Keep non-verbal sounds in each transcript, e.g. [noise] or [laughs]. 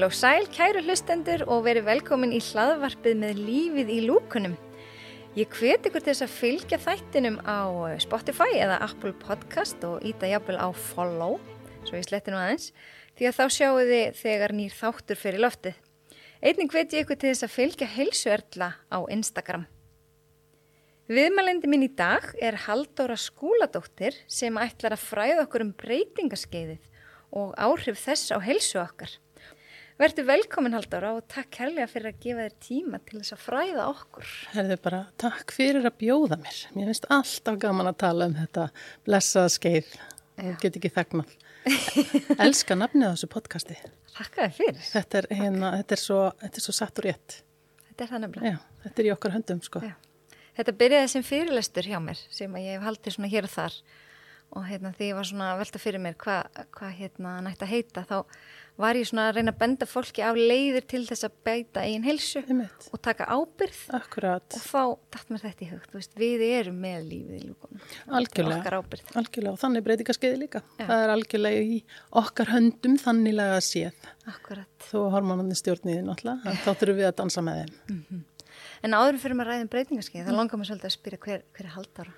Heil og sæl, kæru hlustendur og verið velkomin í hlaðvarpið með lífið í lúkunum. Ég hveti ykkur til þess að fylgja þættinum á Spotify eða Apple Podcast og íta jafnvel á follow, svo ég sletti nú aðeins, því að þá sjáu þið þegar nýr þáttur fyrir loftið. Einning hveti ykkur til þess að fylgja heilsuerla á Instagram. Viðmælendi minn í dag er Haldóra Skúladóttir sem ætlar að fræða okkur um breytingaskeiðið og áhrif þess á heilsu okkar. Verður velkomin Haldóra og takk kærlega fyrir að gefa þér tíma til þess að fræða okkur. Herðu bara, takk fyrir að bjóða mér. Mér finnst alltaf gaman að tala um þetta blessaða skeið get ekki þagnað. [laughs] Elska nafnið á þessu podcasti. Takk að þið fyrir. Þetta er, hérna, þetta er, svo, þetta er svo satt og rétt. Þetta er það nefnilega. Já, þetta er í okkar höndum sko. Já. Þetta byrjaði sem fyrirlestur hjá mér sem ég hef haldið svona hér og þar og hérna því ég var svona velta fyrir mér hvað hva, hérna nætti að heita þá var ég svona að reyna að benda fólki á leiðir til þess að beita einn helsu og taka ábyrð Akkurat. og þá dætt mér þetta í veist, við erum með lífið í lúkunum. Algjörlega. Algjörlega og þannig breytingaskeiði líka. Já. Það er algjörlega í okkar höndum þanniglega að séð. Akkurat. Þó hormonandi stjórniði náttúrulega, þá þurfum við að dansa með þeim. Mm -hmm. En áður fyrir maður ræðin breytingarskeið, þá langar maður svolítið að spyrja hver, hver er haldara?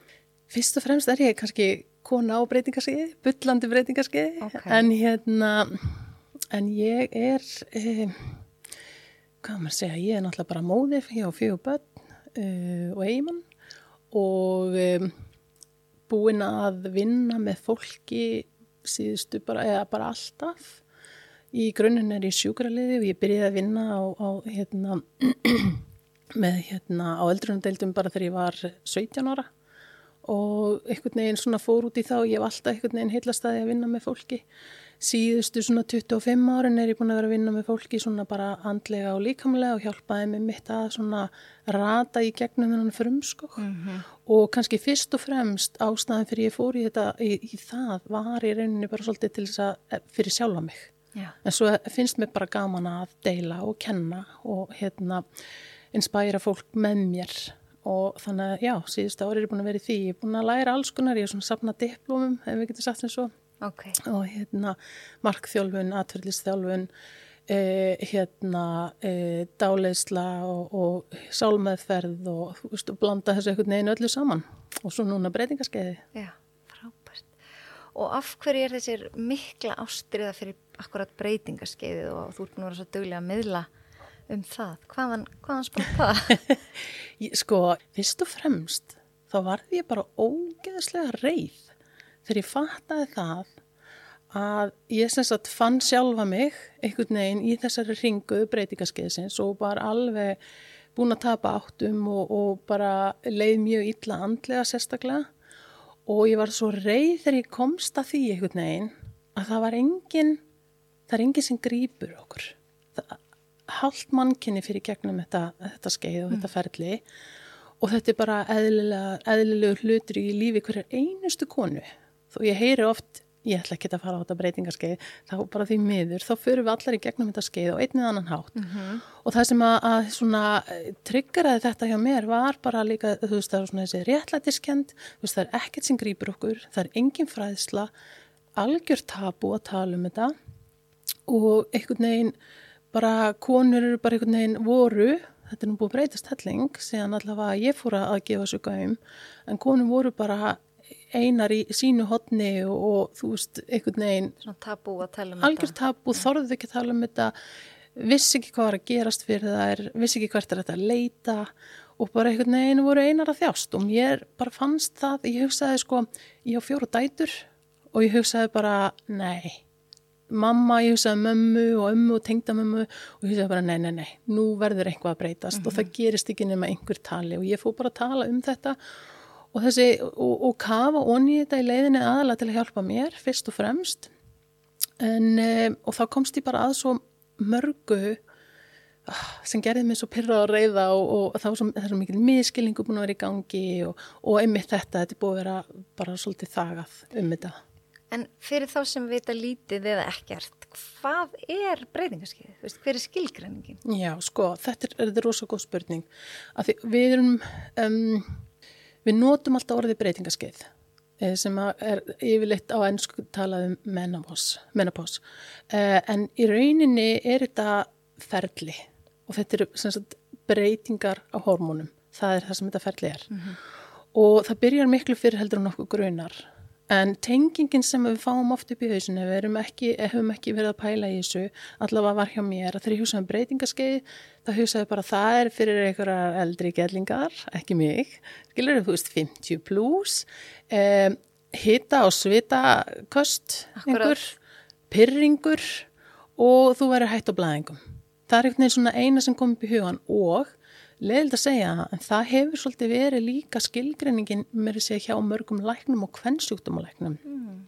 Fyrst og fremst er ég kannski kona á breytingarskeið, byllandi breytingarskeið, okay. en hérna, en ég er, eh, hvað maður segja, ég er náttúrulega bara móðið, ég á fjögur börn eh, og eigimann og eh, búin að vinna með fólki síðustu bara, eða bara alltaf. Í grunninn er ég sjúkraliði og ég byrjiði að vinna á, á hérna, [clears throat] með hérna á eldrunardeildum bara þegar ég var 17 ára. Og einhvern veginn svona fór út í þá ég hef alltaf einhvern veginn heilastæði að vinna með fólki síðustu svona 25 árin er ég búin að vera að vinna með fólki svona bara andlega og líkamlega og hjálpaði mig mitt að svona rata í gegnum þennan frumskokk mm -hmm. og kannski fyrst og fremst ástæðan fyrir ég fór í þetta í, í það var í rauninni bara svolítið til þess að fyrir sjálfa mig. Já. en svo finnst mér bara gaman að deila og kenna og hérna inspæra fólk með mér. Og þannig að já, síðustu ári er ég búin að vera í því. Ég er búin að læra alls konar, ég er svona sapna diplómum, ef við getum sagt sem svo okay. og hérna markþjálfun, atverðlistþjálfun eh, hérna eh, dáleisla og, og sálmeðferð og þú veist, blanda þessu einhvern veginn öllu saman og svo núna breytingaskeiði Já, frábært og af hverju er þessir mikla ástriða fyrir akkurat breytingaskeiði og þú ert nú að vera svo dögulega að miðla um það. Hvaðan, hvaðan sprótt það? [laughs] sko, fyrst og fremst þá varði ég bara ógeðslega reið þegar ég fattaði það að ég sem sagt fann sjálfa mig einhvern veginn í þessari ringu breytingaskeiðsins og var alveg búin að tapa áttum og, og bara leið mjög illa andlega sérstaklega. Og ég var svo reið þegar ég komst að því einhvern veginn að það var engin það er engin sem grýpur okkur. Það, hálft mannkinni fyrir gegnum þetta, þetta skeið og mm. þetta ferli. Og þetta er bara eðlilegur hlutur í lífi hverjar einustu konu þó ég heyri oft ég ætla ekki að fara á þetta breytingarskeið þá bara því miður, þá förum við allar í gegnum þetta skeið og einnið annan hátt mm -hmm. og það sem að, að svona tryggaraði þetta hjá mér var bara líka þú veist það er svona þessi réttlætiskend þú veist það er ekkert sem grýpur okkur það er engin fræðsla algjör tabu að tala um þetta og einhvern veginn bara konur eru bara einhvern veginn voru þetta er nú búið breytast helling síðan allavega ég fór að gefa svo gæm en konur voru bara einar í sínu hodni og, og þú veist, einhvern veginn Svona tabú að tala um algjör tabú, þorðið ekki að tala um þetta vissi ekki hvað var að gerast fyrir þær vissi ekki hvert er þetta að leita og bara einhvern veginn voru einar að þjást. Og mér bara fannst það, ég hugsaði sko ég á fjóru dætur og ég hugsaði bara, nei. Mamma, ég hugsaði mömmu og ömmu og tengdamömmu og ég hugsaði bara nei, nei, nei, nú verður eitthvað að breytast mm -hmm. og það gerist ekki nema einhver tali og ég fór bara að tala um þetta og þessi, og, og kafa onni þetta í leiðinni aðalega til að hjálpa mér fyrst og fremst en, um, og þá komst ég bara að svo mörgu sem gerði mig svo pyrra að reyða og, og þá svo, það er svo mikil miskilningu búin að vera í gangi og, og einmitt þetta, þetta er búið að vera bara svolítið þagað um þetta En fyrir þá sem vita lítið eða ekkert, hvað er breytingarskeið? Hver er skilgreiningin? Já, sko, þetta er, þetta er rosa góð spurning. Við erum, um, við notum alltaf orðið breytingarskeið. eh, sem er yfirleitt á ennsku talað um menopause, menopause. Uh, en í rauninni er þetta ferli og þetta eru sagt, breytingar á hormónum það er það sem þetta ferli er og það byrjar miklu fyrir heldur en nokkuð grunar en tengingin sem við fáum oft upp í hausinu, við erum ekki, hefum ekki verið að pæla í þessu, allavega var hjá mér að þegar ég hugsaði um breytingaskeið það hugsaði bara það er fyrir einhverjar eldri gellingar, ekki mig. Skilur þú veist 50 plus um, hita og svita kost, pyrringur og þú verður hætt á blæðingum. Það er einhvern veginn svona eina sem kom upp í hugan og leðild að segja en það hefur svolítið verið líka skilgreiningin með að segja hjá mörgum læknum og kvennsjúkdómalæknum mm.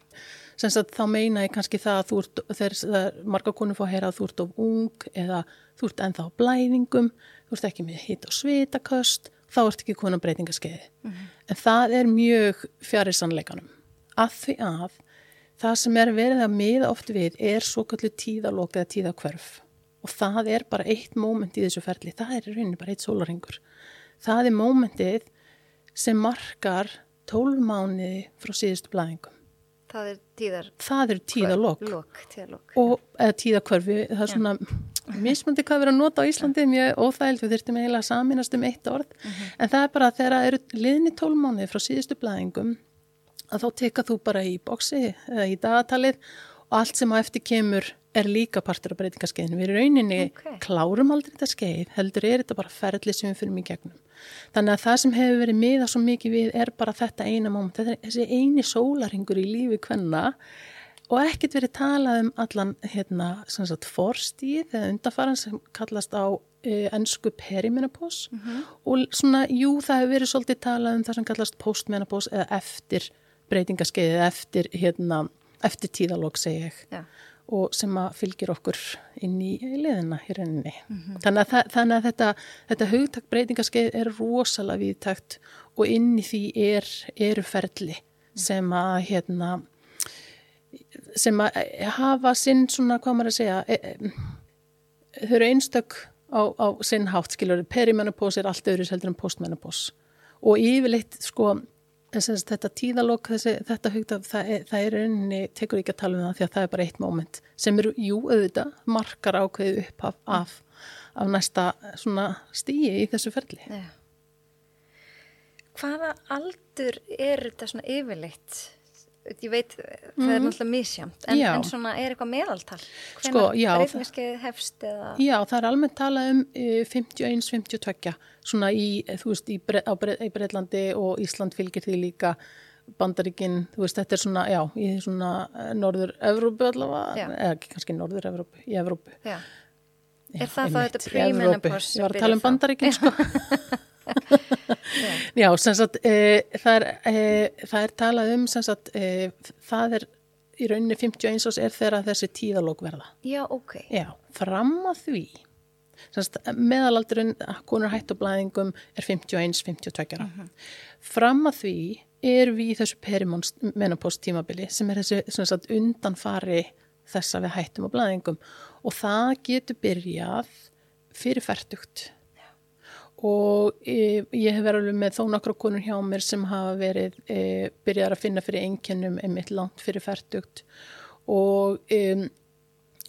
sem að þá meina ég kannski það að þú ert þegar marga konur fá að heyra að þú ert of ung eða þú ert ennþá á blæðingum þú ert ekki með hitt og svitaköst þá ert ekki konar breytingaskeiði mm. en það er mjög fjarið sannleikanum að því að það sem er verið að miða oft við er svo kallu tíðalók eða tíðakverf og það er bara eitt móment í þessu ferli, það er í rauninni bara eitt sólaringur. Það er mómentið sem markar tólmániði frá síðustu blæðingum. Það er tíðar... Það er tíðalokk. Eða tíðakörfi, það er svona mismandi hvað við erum að nota á Íslandi, mjög óþægild, við þurftum eiginlega að saminast um eitt orð, mm -hmm. en það er bara þegar það eru liðni tólmániði frá síðustu blæðingum, að þá teka þú bara í bóksi eða í dagatalið og allt sem á eftir kemur er líka partur af breytingaskeiðinu. Við rauninni okay. klárum aldrei þetta skeið, heldur er þetta bara ferli sem við fyrir mjög gegnum. Þannig að það sem hefur verið miða svo mikið við er bara þetta eina móment, þetta er þessi eini sólaringur í lífi hvenna og ekkert verið talað um allan hérna, sagt, forstíð eða undarfaran sem kallast á ennsku perimenopós mm -hmm. og svona, jú, það hefur verið svolítið talað um það sem kallast postmenopós eða eftir breytingaskeið eða eftir, hérna, eftir tíðalók, segi ég. Já og sem að fylgir okkur inn í leðina í rauninni. Mm -hmm. Þannig að, þannig að þetta, þetta hugtak breytingaskeið er rosalega viðtakt og inn í því er, eru ferli sem að hérna sem að hafa sinn svona, hvað maður að segja e, e, þau eru einstök á, á sinn hátt, skiljur, perimenopós er allt öðru seldur en postmenopós og yfirleitt sko Þess, þetta tíðalokk, þetta hugtaf, það, það er rauninni, tekur ekki að tala um það því að það er bara eitt móment sem eru, jú, auðvitað, markar ákveðu upp af, af, af næsta svona stíi í þessu ferli. Ja. Hvaða aldur er þetta svona yfirleitt ég veit, það mm -hmm. er mhm. náttúrulega misjamt en, en svona er eitthvað meðaltal? Sko, já, breytingarskeið hefst eða? Já, það er almennt talað um uh, 51-52 svona í, þú veist, í, bre, bre, í Breitlandi og Ísland fylgir því líka. Bandaríkinn, þú veist, þetta er svona já, í svona uh, norður-Evrópu allavega, eða kannski norður-Evrópu í Evrópu. Já, er það þá þetta pre-menopause Ég var að tala um bandaríkinn, sko [laughs] [laughs] [laughs] Já, sem sagt, e, það, er, e, það er talað um, sem sagt, e, það er í rauninni 51 ás er þegar þessi tíðalók verða. Já, ok. Já, fram að því, sem sagt, meðalaldurinn, konur hættublaðingum er 51-52 ára. Mm -hmm. Fram að því er við í þessu perimenopós tímabili sem er þessi, sem sagt, undanfari þess að við hættum á blaðingum og það getur byrjað fyrir færtugt og e, ég hef verið með þó nokkru konur hjá mér sem hafa verið e, byrjar að finna fyrir einkennum einmitt langt fyrir færtugt og e,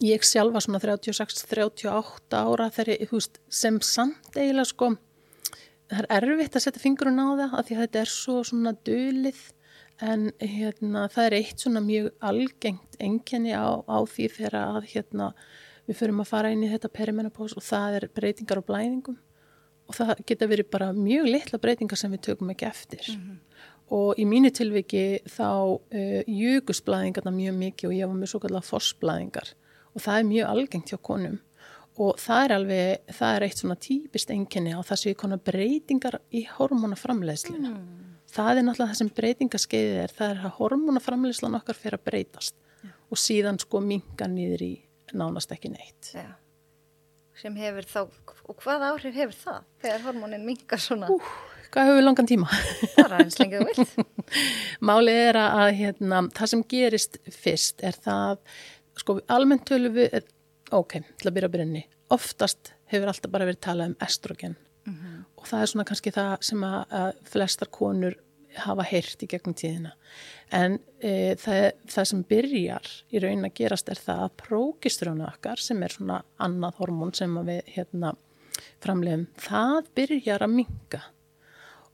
ég sjálf var svona 36-38 ára þegar ég, veist, sem samt eiginlega sko það er erfitt að setja fingurinn á það af því að þetta er svo svona dölið en hérna það er eitt svona mjög algengt enkenni á, á því þegar að hérna við förum að fara inn í þetta perimenopós og það er breytingar á blæðingum og það geta verið bara mjög litla breytingar sem við tökum ekki eftir. Mm -hmm. og í mínu tilviki þá uh, júgust blæðingarna mjög mikið og ég var með svo kallar forsblæðingar og það er mjög algengt hjá konum. Og það er alveg, það er eitt svona típist enginni á þessu konar breytingar í hormonaframleðslinu mm. það er náttúrulega það sem breytingaskeiðið er. Það er að hormonaframleðslan okkar fyrir að breytast. Ja. og síðan sko minga nýður í nánast ekki neitt. Ja sem hefur þá, og hvað áhrif hefur það þegar hormónin mingar svona? Ú, hvað hefur langan tíma? Það er aðeins lengið vilt. [laughs] Málið er að hérna, það sem gerist fyrst er það, sko almennt tölum við, ok, til að byrja að byrja oftast hefur alltaf bara verið talað um estrogen mm -hmm. og það er svona kannski það sem að, að flestar konur hafa heyrt í gegnum tíðina. En e, það, það sem byrjar í raunin að gerast er það að prókistrónu okkar sem er svona annað hormón sem við hérna framlegum, það byrjar að minga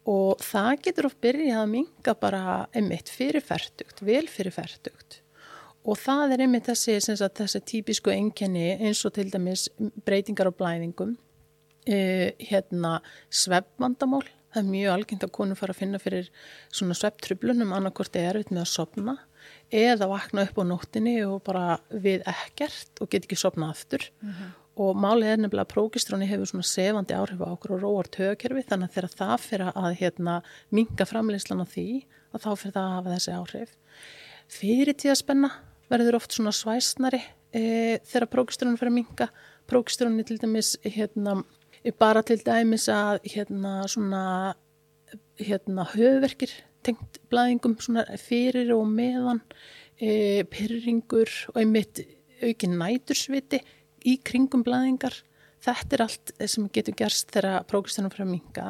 og það getur oft byrjað að minga bara einmitt fyrirferdugt, vel fyrirferdugt og það er einmitt þessi, sagt, þessi típisku enkenni eins og til dæmis breytingar á blæðingum eh, hérna sveppvandamál það er mjög algengt að konum fara að finna fyrir svona svepptröflunum annarkort er erfitt með að sopna eða vakna upp á nóttinni og bara við ekkert og get ekki sopna aftur. Mm -hmm og málið er nefnilega að prókistróni hefur svona sefandi áhrif á okkur og róar tögkerfi þannig að þegar það fyrir að hérna, minga framleyslan á því að þá fyrir það að hafa þessi áhrif. Fyrir tíðaspenna verður oft svona svæsnari e, þegar prókistróni fyrir að minga prókistróni til dæmis hérna, bara til dæmis að hérna svona hérna höfverkir tengt blæðingum svona fyrir og meðan e, pyrringur og einmitt aukin nætursviti í kringum blæðingar. Þetta er allt sem getur gerst þegar prókistunum fyrir að minga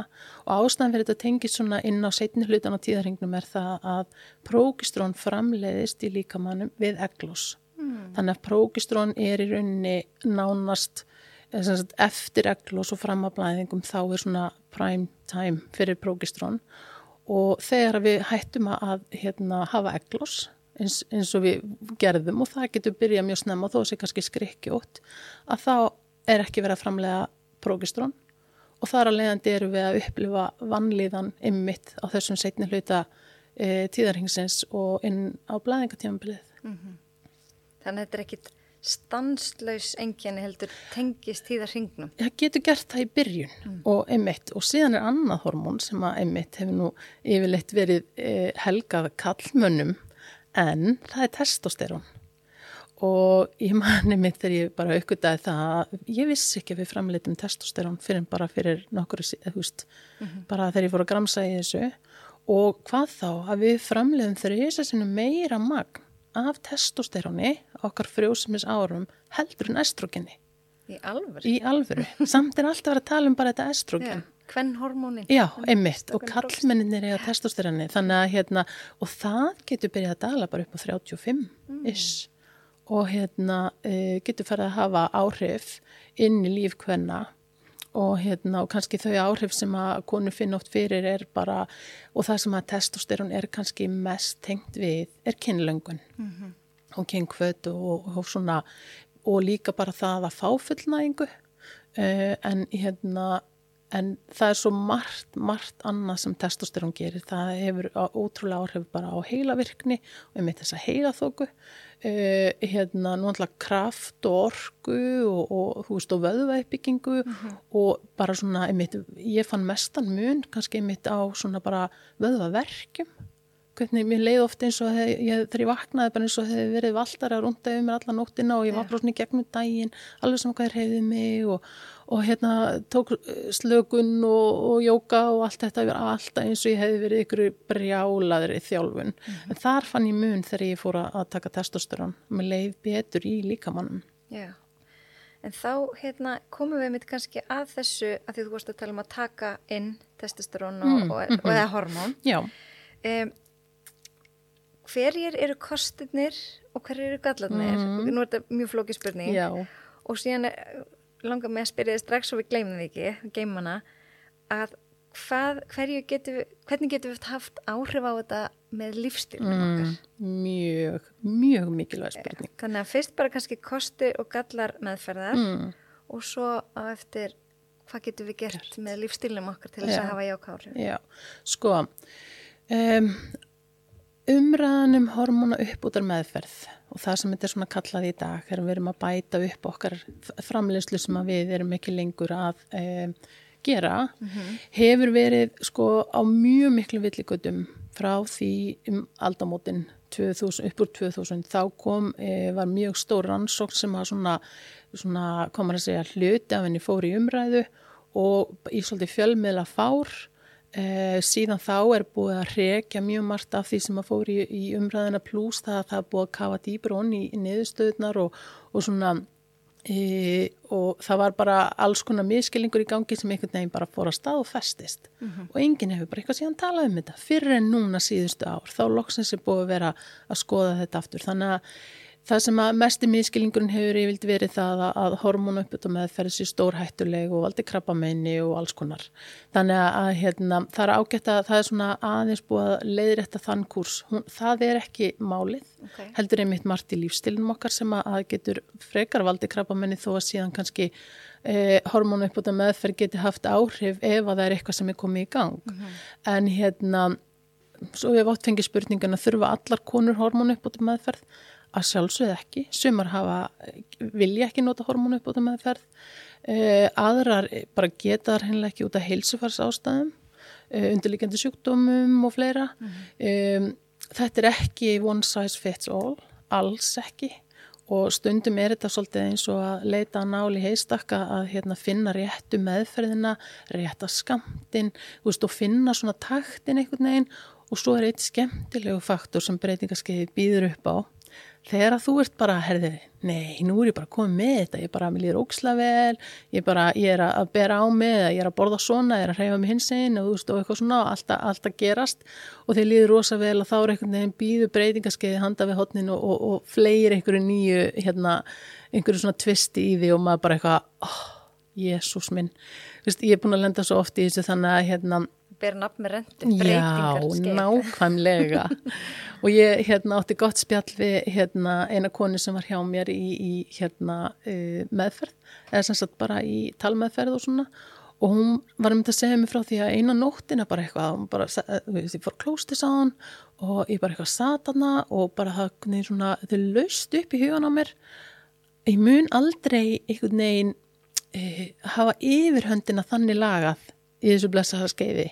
og ástæðan fyrir þetta tengis svona inn á setni hlutan á tíðarhingnum er það að prókistrón framleiðist í líkamannum við eglós mm. þannig að prókistrón er í rauninni nánast eftir eglós og fram að blæðingum þá er svona prime time fyrir prókistrón og þegar við hættum að hérna, hafa eglós eins, eins og við gerðum og það getur byrjað mjög snemma þó sé kannski skrikkjótt að þá er ekki verið að framlega prókistrón og þar að leiðandi eru við að upplifa vannlíðan ymmit á þessum setni hluta e, tíðarhingsins og inn á blæðingatímanbilið. Mm -hmm. Þannig að þetta er ekkit stanslaus enginni heldur tengist tíðarhingnum? Það getur gert það í byrjun mm. og ymmit og síðan er annað hormón sem að ymmit hefur nú yfirleitt verið e, helgað kallmönnum en það er testosterón og ég mani mitt þegar ég bara aukvitaði það ég vissi ekki að við framleitum testosterón fyrir bara fyrir nokkur mm -hmm. bara þegar ég fór að gramsa í þessu og hvað þá að við framleitum þrjusesinu meira magn af testosteróni okkar frjósumis árum heldur en estrogenni í alvöru? í alvöru, samt er alltaf að vera að tala um bara þetta estrogen kvennhormónin. Já, einmitt, og kallmenninir er á testosteroni þannig að hérna, og það getur byrjað að dala bara upp á 35 mm. og hérna e, getur farið að hafa áhrif inn í líf kvenna og hérna og kannski þau áhrif sem að konu finn oft fyrir er bara og það sem að testosteron er kannski mest tengt við er kynlöngun. Mm -hmm. og kynkvöld og, og svona og líka bara það að fá fullnægingu uh, en hérna en það er svo margt, margt annað sem testosterón gerir, það hefur ótrúlega áhrif bara á heilavirkni og ég meit þess að heilaþóku uh, hérna núanlega kraft og orgu og, og þú veist og vöðvæðbyggingu mm -hmm. og bara svona, meit, ég fann mestan mun kannski meit á svona bara vöðvæðverkjum hvernig mér leið oft eins og hef, ég, þegar ég vaknaði bara eins og hefði verið valdar að runda yfir mér alla nóttina og ég var bara svona í gegnum daginn alveg sem hvað er hefðið mig og og hérna tók slögun og, og jóka og allt þetta verið alltaf eins og ég hefði verið ykkur brjálaður í þjálfun. Mm -hmm. En þar fann ég mun þegar ég fór að taka testosterón og mér leiði betur í líkamannum. Já, en þá hérna, komum við mitt kannski að þessu að því þú vorust að tala um að taka inn testosterón og, og, mm -hmm. og eða hormón. Já. Um, hverjir eru kostinir og hverjir eru gallarnir? Mm. Nú er þetta mjög flóki spurning. Já. Og síðan er langar með að spyrja þið strax og við gleymum þið ekki, geymana að hvað, getum við, hvernig getum við haft áhrif á þetta með lífstílum mm, okkar? Mjög, mjög mikilvæg spurning. Þannig að fyrst bara kannski kosti og gallar meðferðar mm. og svo á eftir hvað getum við gert, gert. með lífstílum okkar til þess að hafa jákári? Já, sko um, umræðan um hormóna uppbútar meðferð og það sem þetta er svona kallað í dag að við erum að bæta upp okkar framleyslu sem við erum ekki lengur að e, gera mm -hmm. hefur verið sko á mjög miklu villigutum frá því um aldamótin 2000, upp úr 2000 þá kom, e, var mjög stór rannsókn sem að svona, svona komar að segja hluti af henni fór í umræðu og í svolítið fjölmiðla fár Eh, síðan þá er búið að rekja mjög margt af því sem að fóri í, í umræðina pluss það að það er búið að kafa dýbrónn í, í niðurstöðunar og, og svona e, og það var bara alls konar miskilingur í gangi sem einhvern veginn bara fór að stað og festist. Og enginn hefur bara eitthvað síðan talað um þetta. Fyrir en núna síðustu ár þá loksins er búið að vera að skoða þetta aftur. Þannig að það sem að mesti miskilingurinn hefur yfirlt verið það að, að hormónu uppbyttu meðferð sér stórhættuleg og valdi krabbamenni og alls konar. Þannig að hérna, það er ágætt að það er svona aðeins búið að leiðrætta þann kurs, Hún, það er ekki málið Okay. heldur einmitt margt í lífstilnum okkar sem að, að getur frekar valdi krabbamenni þó að síðan kannski eh, hormónu uppbyttu meðferð geti haft áhrif ef að það er eitthvað sem er komið í gang. En hérna svo við átt fengið spurninguna þurfa allar konur hormónu uppbyttu meðferð að sjálfsögð ekki, sumar hafa vilja ekki nota hormónu uppbyttu meðferð. Eh, aðrar bara geta þar hennilega ekki út af heilsufars ástæðum eh, undirlíkjandi sjúkdómum og fleira. Um, þetta er ekki one size fits all alls ekki. Og stundum er þetta svolítið eins og að leita að náli heistakka að hérna, finna réttu meðferðina, rétta skamtin veist, og finna svona taktin einhvern veginn. Og svo er eitt skemmtilegu faktor sem breytingarskeiði býður upp á þegar að þú ert bara, herði, nei, nú er ég bara komið með þetta, ég bara, mér líður óksla vel, ég bara, ég er að bera á mig ég er að borða svona, ég er að hreyfa mig hins einn og þú veist, og eitthvað svona, alltaf, alltaf gerast. Og þeir líður rosa vel og þá er einhvern veginn býður breytingarskeiði handa við hotninu og, og, og fleir einhverju nýju, hérna, einhverju svona tvisti í því og maður bara eitthvað, oh, jésús minn, veist, ég er búin að lenda svo oft í þessu þannig að, hérna, ber nafn með rendu, Já, breytingar skeið. nákvæmlega. [laughs] Og ég hérna átti gott spjall við hérna eina konu sem var hjá mér í, í hérna uh, meðferð eða sem sagt bara í talmeðferð og svona. Og hún var um þetta að segja mig frá því að eina nóttina bara eitthvað, hún bara, veist, ég fór klóstis á hann og ég bara eitthvað satana og bara það, svona, er laust upp í hugan á mér. Ég mun aldrei einhvern veginn uh, hafa yfirhöndina þannig lagað í þessu blessaða skeiði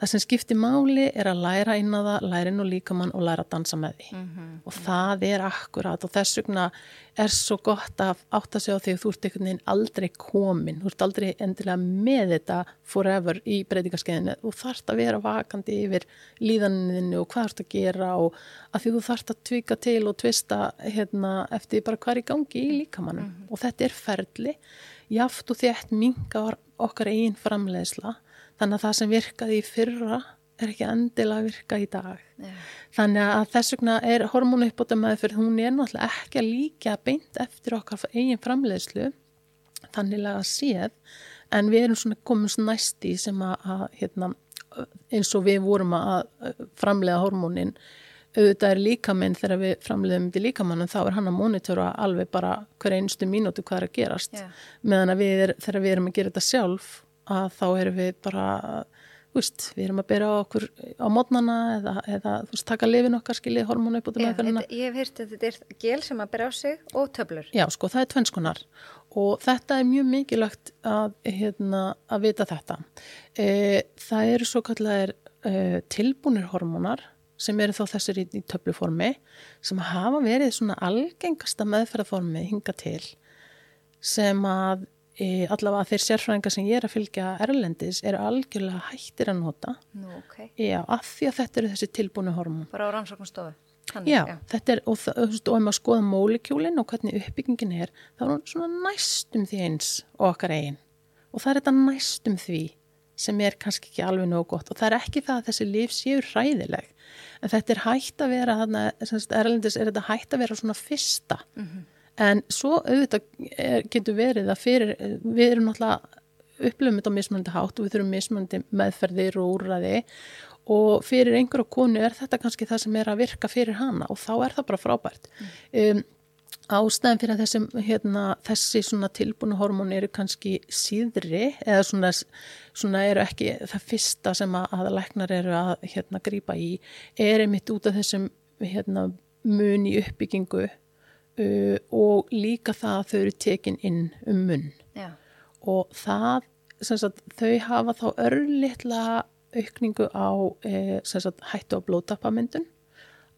Það sem skiptir máli er að læra inn á það, læra inn á líkamann og læra að dansa með því. Og það er akkurat og þess vegna er svo gott að átta sig á því að þú ert einhvern veginn aldrei komin, þú ert aldrei endilega með þetta forever í breytingarskeiðinu. Þú þarft að vera vakandi yfir líðaninu og hvað þarft að gera og að því þú þarft að tvika til og tvista hérna, eftir bara hvað er í gangi í líkamannum. Og þetta er ferli, jaft og þétt mingar okkar eigin framleiðsla Þannig að það sem virkaði í fyrra er ekki endilega að virka í dag. Já. Þannig að þess vegna er hormónu uppbóta meðferð, hún er náttúrulega ekki að líka beint eftir okkar eigin framleiðslu, þannig að séð, en við erum svona komin svo næst í sem að, að hérna, eins og við vorum að framleiða hormónin, auðvitað er líkaminn þegar við framleiðum til líkamannum, þá er hann að monitora alveg bara hver einstu mínútu hvað er að gerast. Já. Meðan að við er, þegar við erum að gera þetta sjálf, að þá erum við bara Úst, við erum að byrja á okkur á mótnana eða, eða þú veist, taka lifin okkar skiljið hormónu upp út um Já, meðferðina. ég hef hýrt að þetta er gel sem að bera á sig og töflur. Já, sko, það er tvennskonar og þetta er mjög mikilvægt að, hérna, að vita þetta. E, það eru svo kallar e, tilbúnir hormónar sem eru þá þessir í, í töfluformi sem hafa verið svona algengasta meðferðarformi hinga til sem að e, allavega þeir sérfræðingar sem ég er að fylgja erlendis eru algjörlega hættir að nota Nú, ok. Já, af því að þetta eru þessi tilbúinu hormón. Bara á rannsóknarstofu. Þannig, Já, þetta er, og, það, og ef maður skoða mólekjúlin og hvernig uppbyggingin er, þá er hún svona næstum því eins og okkar eigin. Og það er þetta næstum því sem er kannski ekki alveg nógu gott. Og það er ekki það að þessi líf séu hræðileg. En þetta er hægt að vera, þarna, semst, erlendis er þetta hægt að vera svona fyrsta. En svo auðvitað er, getur verið að fyrir, við erum náttúrulega upplöfum þetta á mismunandi hátt og við þurfum mismunandi meðferðir og úrræði og fyrir einhverju konu er þetta kannski það sem er að virka fyrir hana og þá er það bara frábært. Um, ástæðan fyrir að þessi, hérna, þessi tilbúinu hormón eru kannski síðri eða svona, svona eru ekki það fyrsta sem að, að læknar eru að hérna, grípa í er einmitt út af þessum hérna, mun í uppbyggingu uh, og líka það að þau eru tekin inn um munn. Já. og það, sagt, þau hafa þá örlittla aukningu á e, sem sagt, hættu á blótappamyndun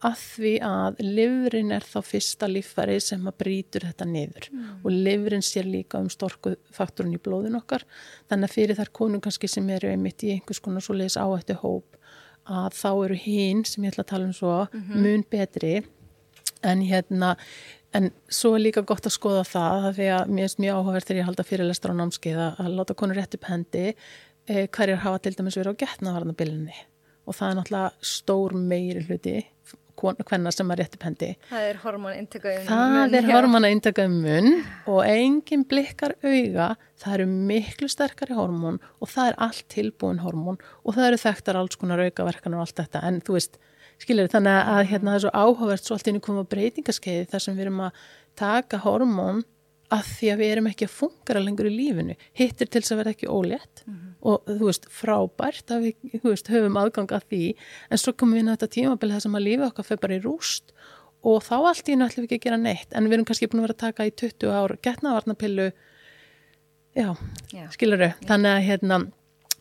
að því að livrin er þá fyrsta líffæri sem að brýtur þetta niður. Og livrin sér líka um storku faktorinn í blóðin okkar. Þannig að fyrir þar konum kannski sem eru einmitt í einhvers konar svo leiðis áhættu hóp að þá eru hinn sem ég ætla að tala um svo mun betri. En hérna en svo er líka gott að skoða það því að mér finnst mjög áhugavert þegar ég halda fyrirlestra á námskeið að láta konur rétt upp hendi eh, hverjar hafa til dæmis verið á getnavarnabilinni og það er náttúrulega stór meiri hluti hvenna sem er rétt upp hendi. Það er hormónaintökaðum munn. Það er hormónaintökaðum munn og engin blikkar auga, það eru miklu sterkari hormón og það er allt tilbúin hormón og það eru þekktar alls konar aukaverkanar og allt þetta en þú veist, skilir þannig að hérna það er svo áhugavert svo allt inn í koma breytingaskeiði þar sem við erum að taka hormón að því að við erum ekki að fungara lengur í lífinu hittir til þess að vera ekki ólétt mm -hmm. og þú veist frábært að við veist, höfum aðgang að því en svo komum við inn á þetta tímabili þess að maður lífið okkar fyrir bara í rúst og þá allt í náttúrulega ekki að gera neitt en við erum kannski búin að vera að taka í 20 ár getnavarnapillu já, já. skiluru já. þannig að hérna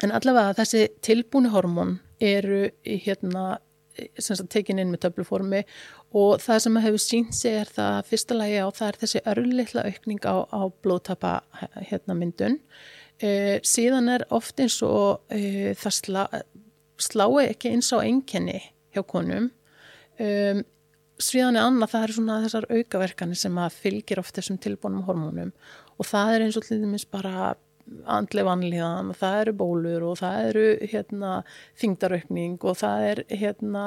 en allavega þessi tilbúni hormón eru hérna tekin inn með töfluformi og það sem hefur sínt sig er það fyrsta lagi á það er þessi örlittla aukning á, á blóðtapa hérna myndun. E, síðan er oft eins og e, það slá, slái ekki eins á enkenni hjá konum. E, síðan er annað það er svona þessar aukaverkani sem að fylgir oft þessum tilbúnum hormónum. Og það er eins og til dæmis bara andli vanlíðan það eru bólur og það eru hérna þingdaraukning og það er hérna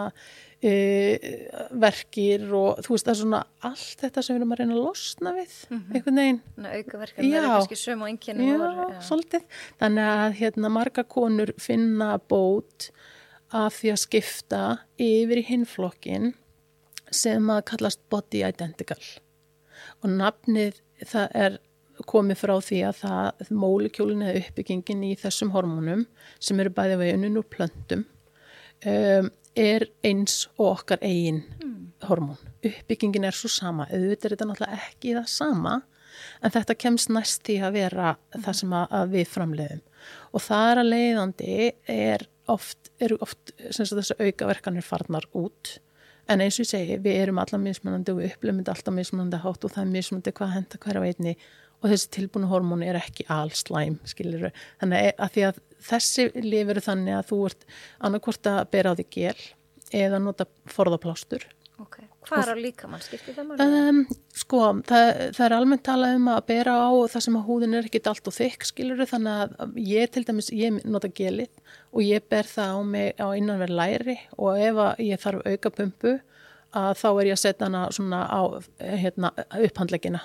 e, verkir og þú veist það er svona allt þetta sem við erum að reyna að losna við mm -hmm. einhvern veginn. Aukaverkan, það er kannski söm og einnkjörni já, já, svolítið. Þannig að hérna marga konur finna bót af því að skipta yfir í hinflokkin sem að kallast body identical. Og nafnið það er komið frá því að það mólekjólin eða uppbyggingin í þessum hormónum sem eru bæði veginun úr plöntum um, er eins og okkar eigin mm. hormón. Uppbyggingin er svo sama, auðvitað er þetta náttúrulega ekki það sama en þetta kemst næst því að vera mm. það sem að, að við framleiðum og það er að leiðandi er oft, eru oft þessu aukaverkanir farnar út en eins og ég segi, við erum alla mismunandi og við upplifum þetta alltaf mismunandi hátt og það er mismunandi hvað henda hverja veitni og þessi tilbúinu hormónu er ekki allslæm, skilir þau. Þannig að, að, að þessi lifir þannig að þú ert annarkvort að bera á því gél eða nota forðaplástur. Ok, hvað er á líkamann, skiptir það mjög? Um, sko, það, það er almennt talað um að bera á það sem að húðin er ekkit allt og þykk, skilir þau, þannig að ég til dæmis, ég nota gelið og ég ber það á mig á innanverð læri og ef ég þarf auka pumpu að þá er ég að setja hana svona á hérna, upphandlegina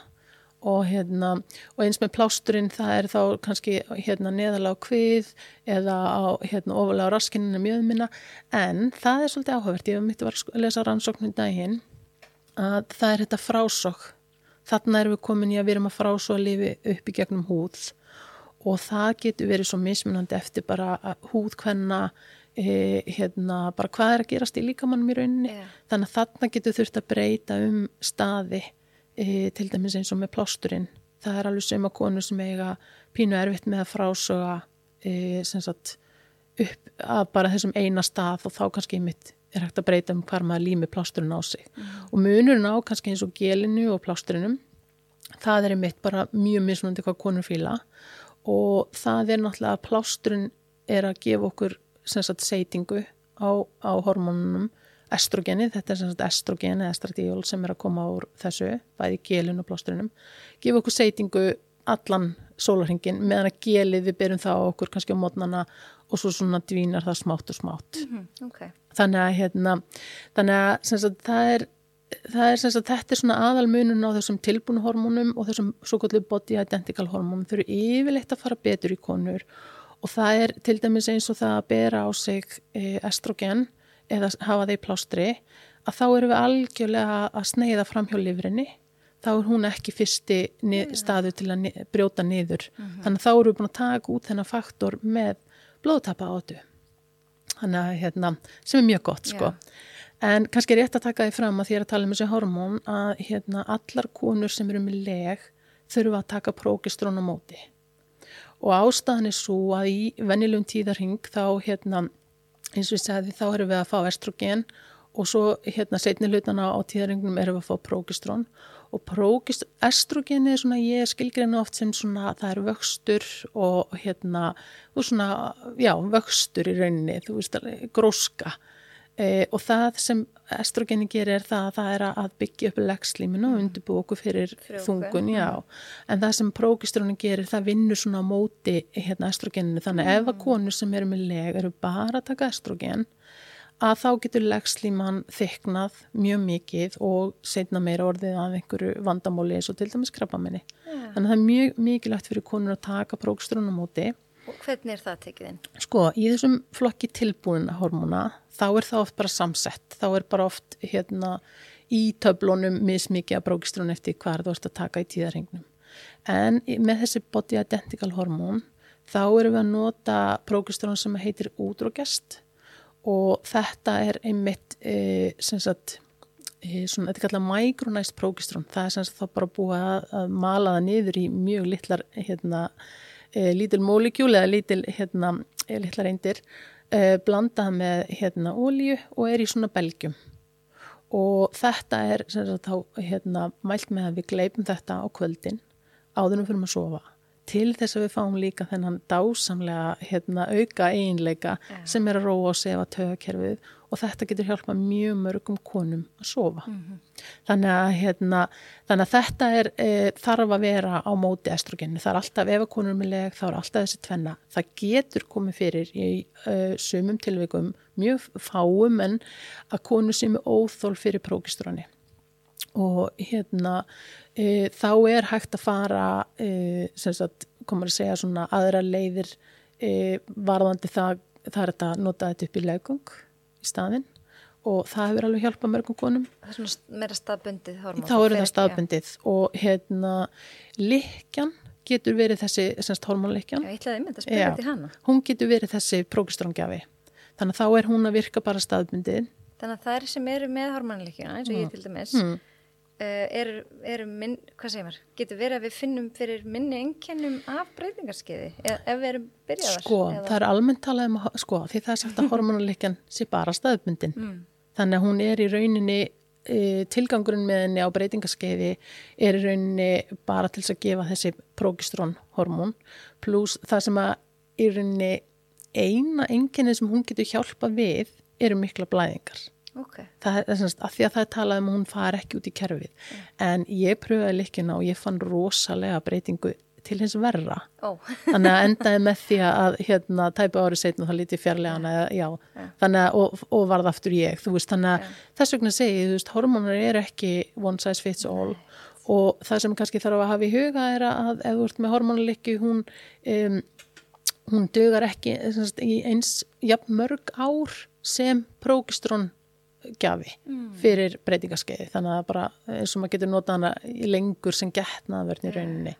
og, hérna, og eins með plásturinn það er þá kannski hérna, neðalega á kvið eða á, hérna, ofalega á raskinina mjöðminna en það er svolítið áhugavert, ég hef myndið að lesa rannsóknum daginn að það er þetta frásokk þarna erum við komin í að við erum að frásóa lifi upp í gegnum húð og það getur verið svo mismunandi eftir bara húðkvenna e, hérna bara hvað er að gerast í líkamannum í rauninni. Yeah. þannig að þarna getur þurft að breyta um staði e, til dæmis eins og með plásturinn. Það er alveg sem að konu sem eiga pínu erfitt með að frásöga e, sagt, upp að bara þessum eina stað og þá kannski mitt er hægt að breyta um hvar maður lími plásturinn á sig. Mm. og munurinn á kannski eins og gelinu og plásturinnum það er mitt bara mjög mismunandi hvað konur fýla og það er náttúrulega að plásturinn er að gefa okkur sagt, seitingu á, á hormónunum estrogeni, þetta er sem sagt estrogeni eða estradíól sem er að koma úr þessu bæði gelun og plásturunum gefa okkur seitingu allan sólarhingin meðan að gelið við byrjum það á okkur kannski á mótnana og svo svona dvínar það smátt og smátt. Mm -hmm, okay. þannig að hérna þannig að sagt, það er það er sem sagt þetta er svona aðalmunun á þessum tilbúinu hormónum og þessum svo kallu body identical hormónum. Þau eru yfirleitt að fara betur í konur og það er til dæmis eins og það að bera á sig eh, estrogen eða hafa þeir plástri að þá eru við algjörlega að sneiða fram hjá livrinni þá er hún ekki fyrsti staðu til að brjóta niður. Mm -hmm. þannig að þá eru við búin að taka út þennan faktor með blóðtapa áttu þannig að hérna sem er mjög gott sko. Yeah. en kannski er rétt að taka því fram að því að tala um þessi hormón að hérna allar konur sem eru með leg þurfa að taka prókistrón á móti og ástæðan er svo að í vennilegum tíðarhing þá hérna eins og ég segði þá erum við að fá estrogen og svo hérna setni hlutana á tíðarengnum erum við að fá prókistrón og prókist, estrogeni er svona ég skilgreina oft sem svona það er vöxtur og hérna og svona, já, vöxtur í rauninni, þú veist, gróska e, og það sem estrogeni gerir er það að það er að byggja upp legslíminu og undirbú okkur fyrir Frjóvgun, þungun, já. En það sem prókistrónin gerir, það vinnur svona á móti hérna estrogeninu. Þannig ef að konur sem eru með leg eru bara að taka estrogen, að þá getur legslíman þyknað mjög mikið og setna meira orðið af einhverju vandamóli eins og til dæmis krabbamenni. Já. Þannig að það er mjög mikilvægt fyrir konur að taka prókistrónin á móti. Og hvernig er það tekið inn? Sko, í þessum flokki tilbúin hormóna, þá er það oft bara samsett. Þá er bara oft hérna í töflunum mismikið að prókistrún eftir hvað þú ert að taka í tíðarhengnum. En með þessi body identical hormón, þá erum við að nota prókistrún sem heitir útrógest og þetta er einmitt e, sem sagt e, svona, þetta er kallað micronized prókistrún. Það er sem sagt þá bara búið að, að mala það niður í mjög litlar hérna e, lítil molecule eða lítil hérna, e, litlar eindir e, blanda það með hérna ólíu og er í svona belgjum og þetta er sem sagt þá hérna mælt með að við gleipum þetta á kvöldin áðurum fyrir að sofa til þess að við fáum líka þennan dásamlega hérna, auka eiginleika Já. sem er að róa og sefa tögakerfið og þetta getur hjálpa mjög mörgum konum að sofa. Þannig að, hérna, þannig að þetta er, e, þarf að vera á móti estrogenu. Það er alltaf, ef að konur er með leg, þá er alltaf þessi tvenna. Það getur komið fyrir í e, sumum tilvikum, mjög fáum en að konur sem er óþól fyrir prókistróni. Og hérna, e, þá er hægt að fara, e, sem sagt, komur að segja svona aðra leiðir e, varðandi það, það er þetta að nota þetta upp í legung í staðinn og það hefur alveg hjálpað mörgum konum Það er svona meira staðbundið hormón. þá eru það staðbundið og hérna likjan getur verið þessi semst til hana. hún getur verið þessi prókistróngjafi þannig að þá er hún að virka bara staðbundið Þannig að þær sem eru með hormonleikjuna, eins og ég til dæmis, mm. Uh, eru, eru minn, hvað segir maður, getur verið að við finnum fyrir minni einkennum af breytingarskeiði, eða ef við erum byrjaðar. sko, eða, það er almennt talað um sko, því það er sagt að [laughs] hormonlikjan sé bara staðbundin. Mm, þannig að hún er í rauninni e, tilgangurinn með henni á breytingaskeiði er í rauninni bara til að gefa þessi prókistrón hormón pluss það sem að í rauninni eina enginni sem hún getur hjálpa við eru mikla blæðingar ok, það er semst að því að það er talað um að hún fari ekki út í kerfið. En ég pröfaði líkina og ég fann rosalega breytingu til hins verra. Ó, þannig að endaði með því að hérna tæpa árið setna þá lítið fjarlægan eða já, Já. þannig að og, og varð aftur ég, þú veist, þannig að þess vegna segi, þú veist, hormónar eru ekki one size fits all. Og það sem kannski þarf að hafa í huga er að ef þú ert með hormónalikki hún um, hún dögar ekki eins jafn mörg ár sem prókistrón gjafi fyrir breytingaskeiði. Þannig að bara eins og maður getur notað hana í lengur sem getnaðverðn í rauninni.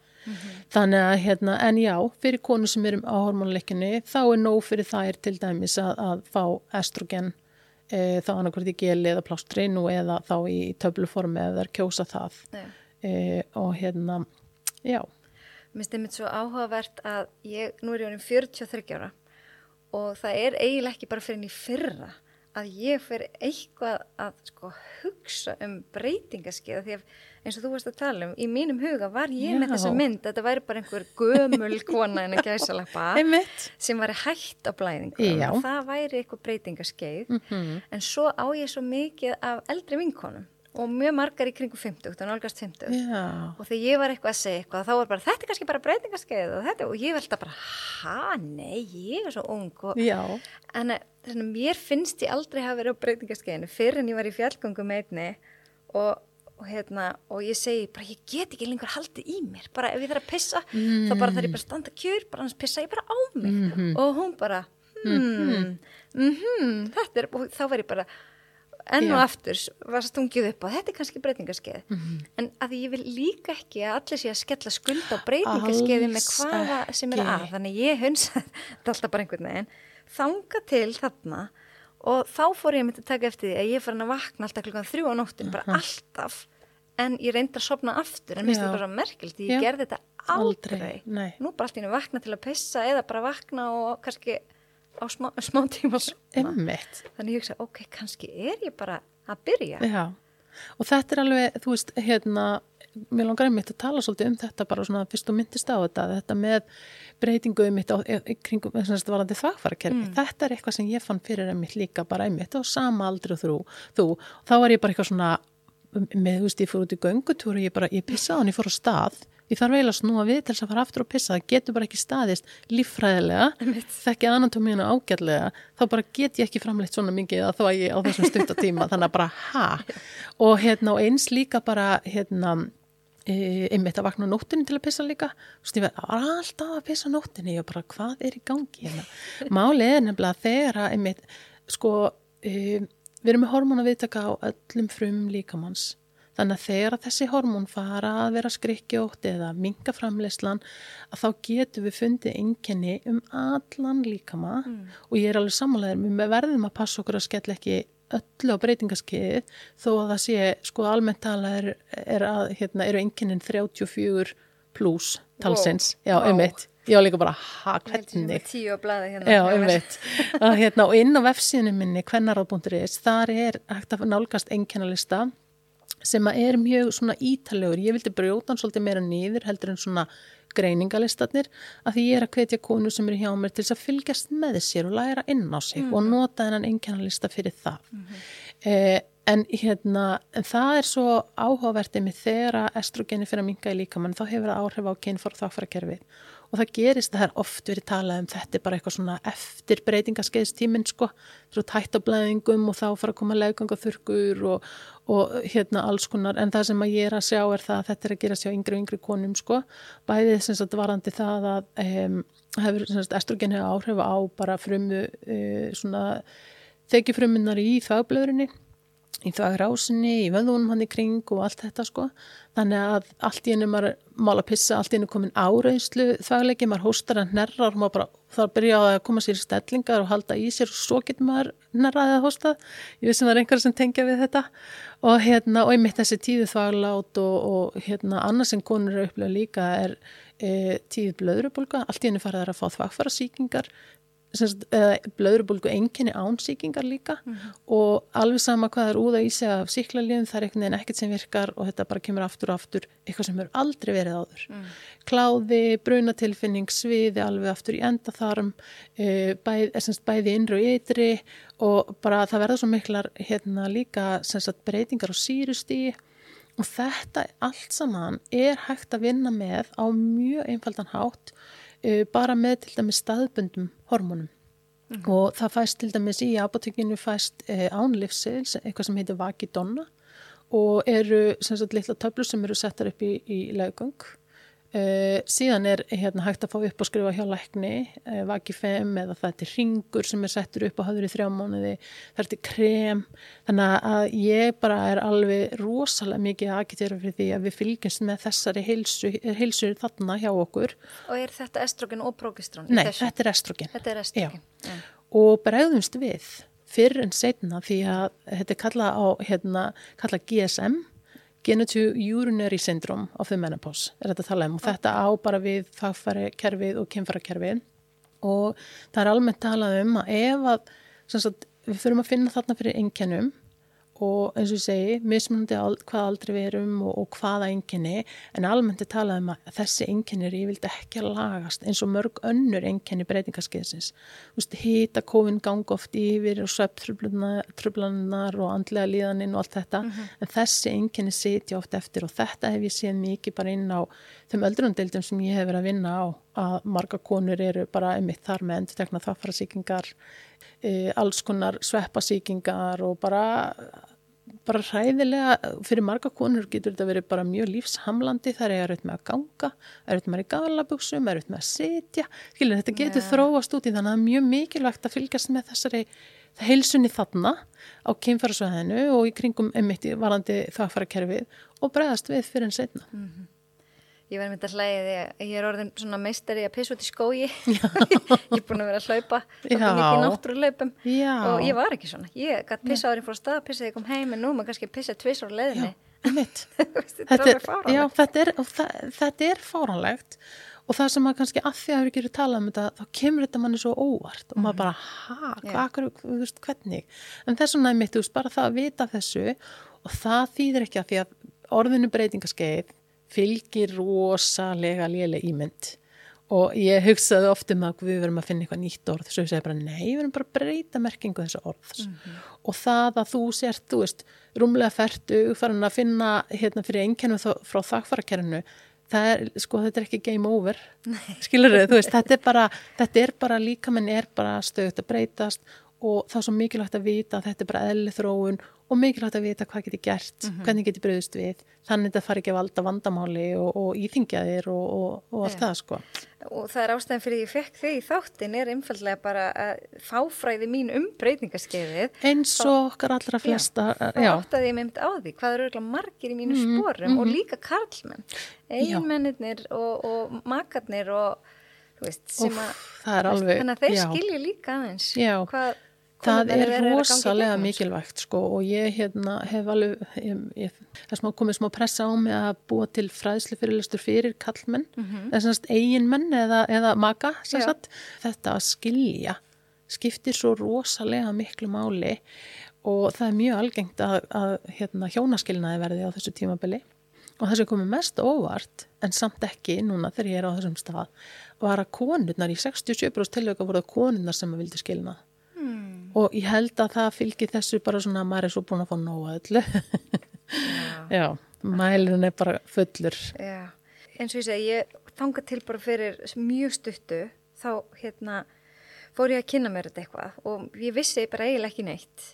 Þannig að hérna, en já fyrir konu sem eru á hormónleikinu þá er nóg fyrir þær til dæmis að, að fá estrogen e, þá annarkvært í geli eða plástri nú eða þá í töfluformi eða kjósa það. E, og hérna já, Mér finnst einmitt svo áhugavert að ég, nú er ég orðin 43 ára og það er eiginlega ekki bara fyrir henni fyrra að ég fyrir eitthvað að sko, hugsa um breytingaskeiða því að eins og þú varst að tala um, í mínum huga var ég með Já. þessa mynd, þetta væri bara einhver gömul kona en að gæsalappa [laughs] sem væri hætt á blæðingum. Já. og það væri eitthvað breytingaskeið mm en svo á ég svo mikið af eldri vinkonum og mjög margar í kringum 50 og nálgast 50 já, og þegar ég var eitthvað að segja eitthvað þá var bara þetta er kannski bara breytingaskeið og og ég velta bara, ha, nei, ég er svo ung og, en eh, þannig, að mér finnst ég aldrei hafa verið á breytingaskeiðinu fyrir en ég var í fjallgöngu með einni og, og hérna og ég segi bara ég get ekki lengur haldið í mér. Bara ef ég þarf að pissa þá bara þarf ég bara að standa kjur bara annars pissa ég bara á mig. Og hún bara hmm, mhm, þetta er og þá var ég bara enn og aftur var stungið upp og þetta er kannski breytingaskeið en að ég vil líka ekki að allir sé að skella skuld á breytingaskeiði með hvaða sem er að. Þannig ég hunsa [laughs] þetta alltaf bara einhvern veginn. Þanga til þarna og þá fór ég að myndi að taka eftir því að ég fór að vakna alltaf klukkan þrjú á nóttin bara alltaf. En ég reyndi að sopna aftur en minnst Já. þetta bara merkilt ég Já. gerði þetta aldrei, Aldrei, nú bara allt í einu vakna til að pissa eða bara vakna og kannski á smá, smá tíma að einmitt þannig ég hugsa, ok, kannski er ég bara að byrja Já, og þetta er alveg, þú veist, hérna, mér langar einmitt að tala svolítið um þetta bara svona fyrst og myndist á þetta, þetta með breytingu einmitt á kringum þess að varandi þvagfærakerfi. Mm. Þetta er eitthvað sem ég fann fyrir einmitt líka bara einmitt á sama aldri og þú, þú. Þá var ég bara eitthvað svona með, þú veist, ég fór út í göngutúru, ég bara, ég pissaði hann, ég fór á stað ég þarf eiginlega að snúa við til þess að fara aftur og pissa. Það getur bara ekki staðist líffræðilega. Þekkja anatómíuna ágætlega þá bara get ég ekki framleitt svona mikið að þá að ég á þessum stuttatíma þannig að bara ha? Og hérna og eins líka bara hérna e, einmitt að vakna nóttinni til að pissa líka. Ég verði alltaf að pissa nóttinni og bara hvað er í gangi hérna? Málið er nefnilega þegar að einmitt sko e, við erum með hormóna viðtaka á öllum frum líkamanns Þannig að þegar að þessi hormón fara að vera skrikkjótt eða minga framleyslan að þá getur við fundið enginni um allan líkama mm. og ég er alveg samanlegaður, við verðum að passa okkur að skella ekki öllu á breytingaskeiðið þó að það sé, sko almennt tala er, er að, hérna, eru enginnin 34 pluss talsins, wow. já, wow. einmitt. Ég var líka bara, ha, hvernig? Tíu á blæði hérna. Já, einmitt. að, hérna, og inn á vefsíðinu minni, hvernarráð.is, þar er hægt að nálgast enginnalista sem er mjög svona ítalegur ég vildi brjóta hann svolítið meira nýður heldur en svona greiningalistarnir að því ég er að hvetja konu sem er hjá mér til þess að fylgjast með sér og læra inn á sig mm. og nota þennan einkennalista fyrir það mm -hmm. eh, en hérna en það er svo áhugavertið með þegar estrogeni fyrir að minga í líkamann þá hefur það áhrif á kynfór þáfærakerfið og það gerist, það er oft verið talað um þetta er bara eitthvað svona eftir breytingaskeiðstíminn sko, þú tætt á blæðingum og þá fara að koma legang og þurkur og, og hérna alls konar. En það sem að ég er að sjá er það að þetta er að gera sjá yngri og yngri konum sko. Bæðið sem sagt varandi það að um, hefur estrogen hefur áhrif á bara frumu uh, svona þekifrumunar í þagblöðurinni í þvagrásinni, í vöðunum hann í kring og allt þetta sko. Þannig að allt í hennu maður mála pissa allt í hennu komin áreinslu þvagleiki maður hóstar að nerrar og maður bara þá byrja að koma sér í stellingar og halda í sér og svo getur maður nerraðið að hósta ég veist sem það er einhverja sem tengja við þetta. Og hérna og einmitt þessi tíðu þvaglát og, og hérna annars en konur eru upplega líka er e, tíðu blöðrubólka allt í hennu farið að fá þvagfara síkingar blöðrubólgu enginni ánsýkingar líka mm -hmm. og alveg sama hvað er úða í sig af síklarliðum, það er einhvern veginn ekkert sem virkar og þetta bara kemur aftur og aftur eitthvað sem hefur aldrei verið áður mm. kláði, brunatilfinning, sviði alveg aftur í endaþarm e, bæð, bæði innri og ytri og bara það verða svo miklar hérna líka sagt, breytingar á sírustíi og þetta allt saman er hægt að vinna með á mjög einfaldan hátt bara með til dæmis staðbundum hormónum. Mm og það fæst til dæmis í apotekinu fæst uh, ánlifsils, eitthvað sem heitir vakidonna og eru sem sagt litla töflur sem eru settar upp í, í legung Uh, síðan er hérna, hægt að fá upp og skrifa hjá lækni uh, vaki 5 eða það er ringur sem er settur upp á hafður í þrjá mánuði það er krem þannig að ég bara er alveg rosalega mikið aðgitera fyrir því að við fylgjumst með þessari heilsu, heilsu þarna hjá okkur Og er þetta estrogen og progestrón? Nei, þetta er estrogen, þetta er estrogen. Ja. og bregðumst við fyrr en setna því að þetta er kallað á hérna, kallað GSM Genital Urinary Syndrome of the Menopause er þetta að tala um. Og þetta á bara við fagfæri kerfið og kynfæra kerfið og það er almennt talað um að ef að sagt, við fyrum að finna þarna fyrir einkennum og eins og ég segi, mismunandi hvað aldrei við erum og, og hvaða enginni en almennt er talað um að þessi enginni er yfirvilt ekki að lagast eins og mörg önnur enginni breytingaskeiðsins hýta kófin gang oft yfir og söptrublanar og andlega líðaninn og allt þetta mm -hmm. en þessi enginni setja oft eftir og þetta hef ég séð mikið bara inn á þeim öldrundeildum sem ég hef verið að vinna á að marga konur eru bara einmitt þar með endur tekna þáfærasíkingar e, alls konar sveppasíkingar og bara bara hræðilega, fyrir marga konur getur þetta verið bara mjög lífshamlandi þar er auðvitað með að ganga, er auðvitað með að galaböksum, er auðvitað með að setja skilur þetta getur yeah. þróast út í þannig að það er mjög mikilvægt að fylgjast með þessari heilsunni þarna á kynfærasvæðinu og í kringum emitti varandi þakkfærakerfið og bregðast við fyrir en setna mm -hmm. Ég verði myndið að hlæði því að ég er orðin svona meistari að pissa út í skógi. [laughs] ég er búin að vera að hlaupa, það kom ekki náttúruleipum og ég var ekki svona. Ég gæti pissa árið fór stað, pissaði ég kom heim en nú maður kannski pissa tviss ára leðinni. þetta, er já, þetta, er, fáránlegt og það sem maður kannski að því að við gerum talað um þetta, þá kemur þetta manni svo óvart og maður mhm. bara, ha, hvað, hvernig? En þess vegna er mitt, þú veist, bara það að vita þessu og það þýðir ekki að því að orðinu breytingaskeið fylgir rosalega léleg ímynd. Og ég hugsaði oft um að við verum að finna eitthvað nýtt orð. Svo ég segi bara nei, við verum bara að breyta merkingu þessa orðs. Og það að þú sért, þú veist, rúmlega ferdu farin að finna hérna fyrir einkennu frá þakkfarakerinu það er, sko, þetta er ekki game over. [laughs] Skilur þau, þú veist, þetta er bara þetta er bara, líka menn er bara stöðut að breytast og það er svo mikilvægt að vita að þetta er bara eðli þróun og mikilvægt að vita hvað getur gert, mm -hmm. hvernig getur bröðust við þannig að þetta fari ekki að valda vandamáli og, og íþingjaðir og, og, og allt ja. það sko. Og það er ástæðan fyrir ég fekk þig í þáttin er einfallega bara að fáfræði mín um breytingaskeiðið eins og okkar allra flesta Já, þá áttaði ég mynd á því hvað eru örgulega margir í mínu mm -hmm. sporum og mhm. líka karlmenn einmennir og makarnir og þú veist, sem að þannig að þeir já. skilja líka aðeins hvað Það er, er rosalega mikilvægt sko og ég hérna, hef alveg, það er komið smá pressa á mig að búa til fræðslu fyrirlustur fyrir kallmenn, mm -hmm. eða svona eiginmenn eða, eða maka, þetta að skilja skiptir svo rosalega miklu máli og það er mjög algengt að, að hérna, hjónaskilnaði verði á þessu tímabili. Og það sem komið mest óvart en samt ekki núna þegar ég er á þessum stað var að konurnar í 67% tilvæg voru konurnar sem að vildi skilnað og ég held að það fylgir þessu bara svona að maður er svo búin að fá nóga öllu [laughs] já, mælun er bara fullur já. eins og ég segi, ég þanga til bara fyrir mjög stuttu þá hérna fór ég að kynna mér þetta eitthvað og ég vissi bara eiginlega ekki neitt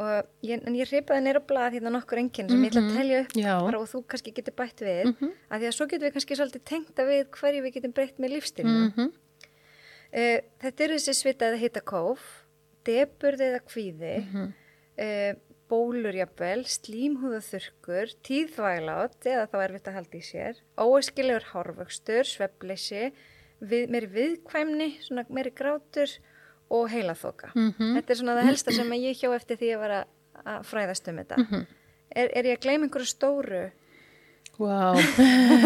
og ég, en ég reypaði neyra blað hérna nokkur enginn sem mm -hmm. ég ætla að mhm. telja upp bara, og þú kannski getur bætt við mm -hmm. af því að svo getur við kannski svolítið tengta við hverju við getum breytt með lífstilinu mm -hmm. uh, þetta er þessi svitaði heita kóf deburð eða kvíði, mm -hmm. e, bólurjabel, slímhúðaþurkur, tíðvæglátt eða þá erfitt að halda í sér, óeskilegur hárvöxtur, sveppleysi, við, meiri viðkvæmni, svona meiri grátur og heilaþoka. Mm -hmm. Þetta er svona það helsta sem ég hjá eftir því að vera að fræðast um þetta. -hmm. er, er ég að gleyma einhverju stóru Wow.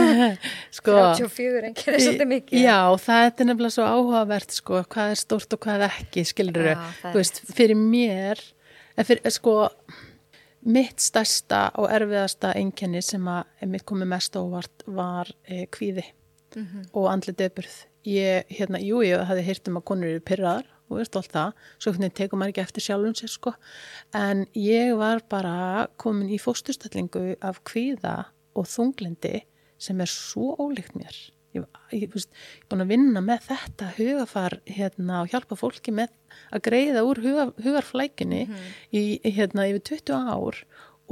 [laughs] sko, 34 en gerir svolítið mikið. Já, það er nefnilega svo áhugavert sko, hvað er stort og hvað ekki skilur þú veist, fyrir mér fyrir, sko mitt stærsta og erfiðasta einkenni sem að mitt komið mest ávart var eh, kvíði mm -hmm. og andlið deburð ég, hérna, jú, ég hafði hýrt um að konur eru pyrraðar og veist allt það, svo hvernig tegum maður ekki eftir sjálfum sér sko, en ég var bara komin í fósturstællingu af kvíða og þunglindi sem er svo ólíkt mér. Ég er búin að vinna með þetta hugafar hérna, og hjálpa fólki með að greiða úr huga, hugarflækinni mm í hérna, yfir 20 ár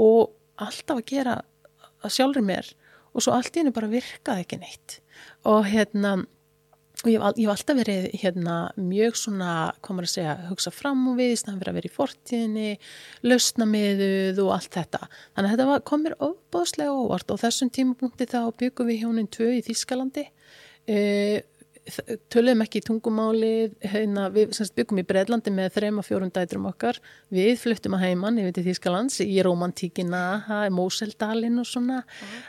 og alltaf að gera að sjálfur mér og svo allt í hennu bara virkaði ekki neitt. Og hérna og ég hef alltaf verið hérna, mjög svona, maður að segja, hugsa fram og við, þannig að vera að vera í fortíðinni, lausna meðuð og allt þetta. Þannig að þetta var, kom mér ofbóðslega óvart og þessum tímapunkti þá byggum við hjónin tvö í Þískalandi, e, töluðum ekki í tungumálið, hérna, við byggum í Breitlandi með þrema fjórun dætrum okkar, við fluttum að heimann yfir til Þískalands í romantíkina, Móseldalinn og svona,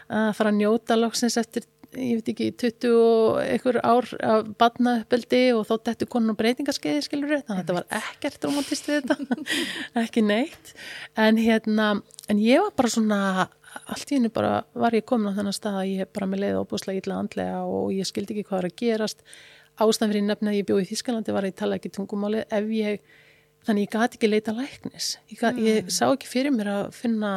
að fara að njóta loksins eftir ég veit ekki, 20 og einhver ár af badnauppeldi og þá dættu konun og breytingarskeiði skilur þannig að þetta var ekkert romantist við þetta. [laughs] Ekki neitt. En hérna, en ég var bara svona allt í hennu bara var ég komin á þennan stað að ég bara með leiði óbúslega illa andlega og ég skildi ekki hvað var að gerast. Ástæðan fyrir nefn að ég bjóði í Þískalandi var að ég tala ekki tungumáli ef ég þannig ég gati ekki leita læknis. Ég, gat, mm. ég sá ekki fyrir mér að finna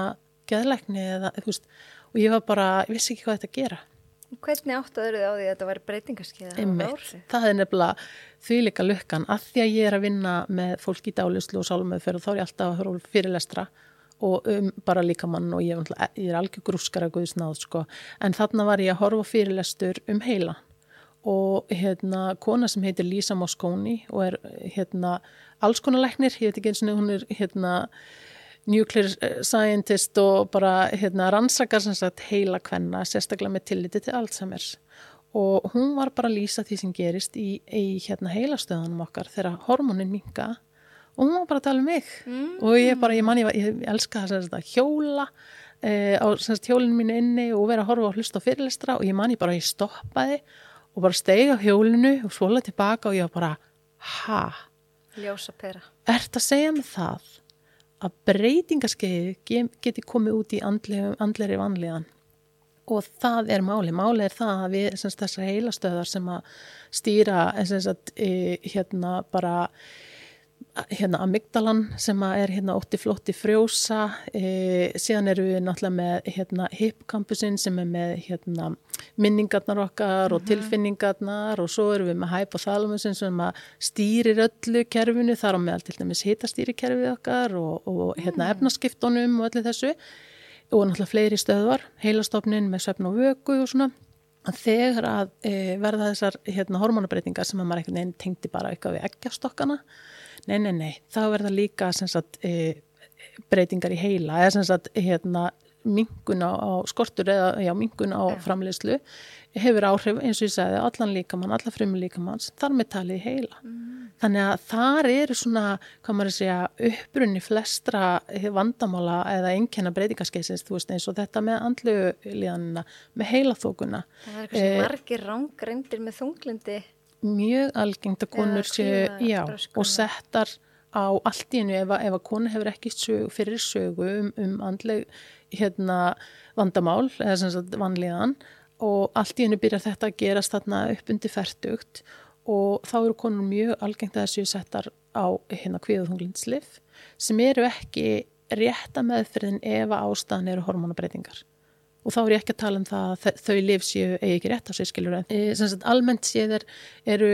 geðlækni eða, veist, og ég var bara, ég vissi ekki hvað þetta gera Hvernig áttaður þið á því að þetta var breytingarskið? Það er nefnilega því líka lukkan að því að ég er að vinna með fólk í dálislu og sálumöðferð og þá er ég alltaf að höra fyrirlestra og um, bara líka mann og ég, ég er algjör grúskara guðsnáð sko. en þarna var ég að horfa fyrirlestur um heila og hérna kona sem heitir Lisa Mosconi og er hérna alls konar læknir, ég veit ekki eins og hún er hérna nuclear eh, scientist og bara hérna, rannsakar sagt, heila kvenna, sérstaklega með tilliti til Alzheimer's og hún var bara að lýsa því sem gerist í, í hérna, heilastöðunum okkar þegar hormonin minga og hún var bara að tala um mig mm. og ég bara, ég manni, ég, ég elska það að hjóla eh, á sagt, hjólinu mínu inni og vera að horfa og hlusta á fyrirlestra og ég manni bara, ég stoppaði og bara stegi á hjólinu og svola tilbaka og ég var bara, ha? Ljósa pera. Er þetta að segja mig það að breytingaskeiði geti komið út í andleri vanlíðan. Og það er máli, máli er það að við þessar heilastöðar sem að stýra semst, hérna bara hérna amygdalan sem er hérna ótti flótti frjósa e, síðan eru við náttúrulega með hérna hipcampusinn sem er með hérna minningarnar okkar og mhm. tilfinningarnar og svo eru við með hypothalamusin sem stýrir öllu kerfinu þar á meðal til dæmis hitastýri kerfið okkar og, og hérna mm. efnaskiptunum og öllu þessu og náttúrulega fleiri stöðvar heilastofnin með söfn og vöku og svona þegar að e, verða þessar hérna hormonabreitingar sem að maður einhvern veginn tengdi bara eitthvað við ekkjastokkana Nei, nei, nei, þá verða líka sagt, e, breytingar í heila eða sagt, hérna, mingun á, á skortur eða já, mingun á ja. framleyslu hefur áhrif eins og ég sagði allan líkamann, alla frumur líkamanns þar með talið í heila. Mm. Þannig að þar eru svona, hvað maður segja upprunni flestra vandamála eða einnkjana breytingaskeisins þú veist eins og þetta með andlu líðanina með heilaþókuna. Það er eitthvað sem margir rángreindir með þunglindi mjög algengt að konur séu já, og settar á allt í hennu ef, ef að konu hefur ekki sög, fyrir sögu um, um andleg hérna, vandamál eða sem sagt vanlíðan og allt í hennu byrjar þetta að gerast þarna upp undir færtugt og þá eru konur mjög algengt að þessu settar á hérna kvíðuðhunglindslif sem eru ekki rétta meðferðin ef að ástæðan eru hormonabreitingar og þá er ég ekki að tala um það að þau liv séu eigi ekki rétt á sig skilur en e, sagt, almennt séð er, eru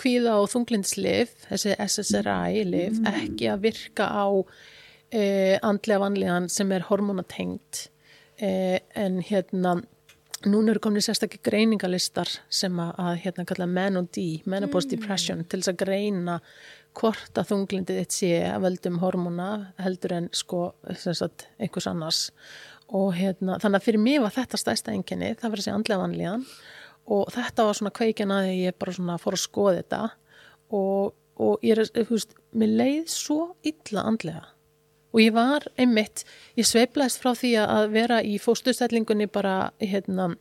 kvíða og þunglinslif þessi SSRI liv mm. ekki að virka á e, andlega vanlíðan sem er hormonatengt e, en hérna núna eru komin í sérstaklega greiningalistar sem að, hérna kalla menody, menopause mm. depression til þess að greina hvort að þunglindið þitt sé að veldum hormona heldur en sko einhvers annars og hérna, þannig að fyrir mig var þetta stæsta enginni, það var þessi andlega vanlíðan. Og þetta var svona kveikjan að ég bara svona fór að skoða þetta. Og, og ég er, þú veist, mér leið svo illa andlega. Og ég var einmitt, ég sveiflaðist frá því að vera í fóstuðstællingunni bara, hérna,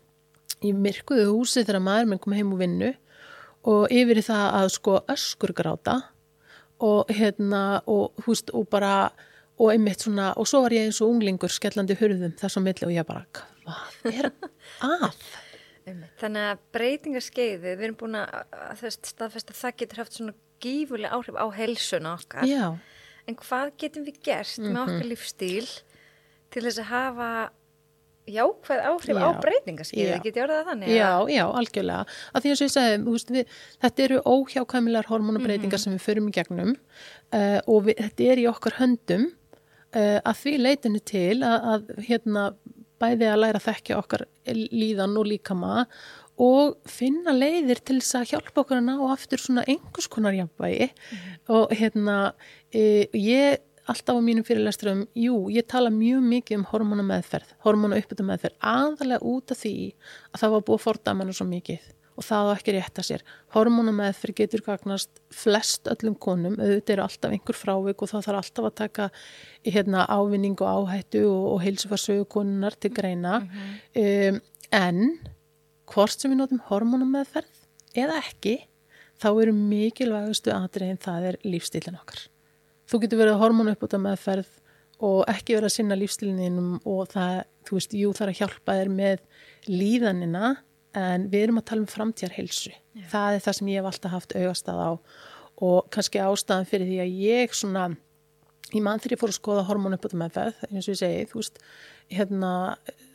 í myrkuðu húsi þegar maður minn kom heim og vinnu. Og yfir í það að sko öskur gráta og hérna, og þú veist, og bara og einmitt svona, og svo var ég eins og unglingur skellandi hurðum þess að milli og ég bara hvað er að? [laughs] Þannig að breytingarskeiði við erum búin að þess staðfest að það getur haft svona gífurlega áhrif á helsuna okkar Já. en hvað getum við gert mm -hmm. með okkar mhm. lífstíl til þess að hafa jákvæð áhrif já. á breytingarskeiði, getið orðað þannig? Já, já, algjörlega að því að ég segi, þetta eru óhjákvæmilar hormonabreitingar mm -hmm. sem við förum í gegnum uh, og við, þetta er í okkar höndum uh, að því leitinu til að, að hérna bæði að læra þekkja okkar líðan og líkama og finna leiðir til þess að hjálpa okkur að ná aftur svona einhvers konar jafnvægi mm. og hérna e, ég alltaf á mínum fyrirlesturum, jú, ég tala mjög mikið um hormonameðferð, hormonauppbyttumeðferð aðalega út af því að það var búið að forda mann svo mikið og það á ekki rétt að sér. Hormonameðferð getur gagnast flest öllum konum, auðvitað eru alltaf einhver frávik og þá þarf alltaf að taka hérna, ávinning og áhættu og, og heilsufarsögu konunar til greina. Mm -hmm. um, en hvort sem við notum hormonameðferð eða ekki, þá eru mikilvægustu aðriðin það er lífstílinn okkar. Þú getur verið hormonu uppbúta meðferð og ekki verið að sinna lífstílinninum og það, þú veist, jú þarf að hjálpa þér með líðanina en við erum að tala um framtíðarhilsu yeah. það er það sem ég hef alltaf haft augastað á. Og kannski ástæðan fyrir því að ég svona í mann þegar ég fór að skoða hormónuppöldum meðferð eins og ég segi, þú veist hérna,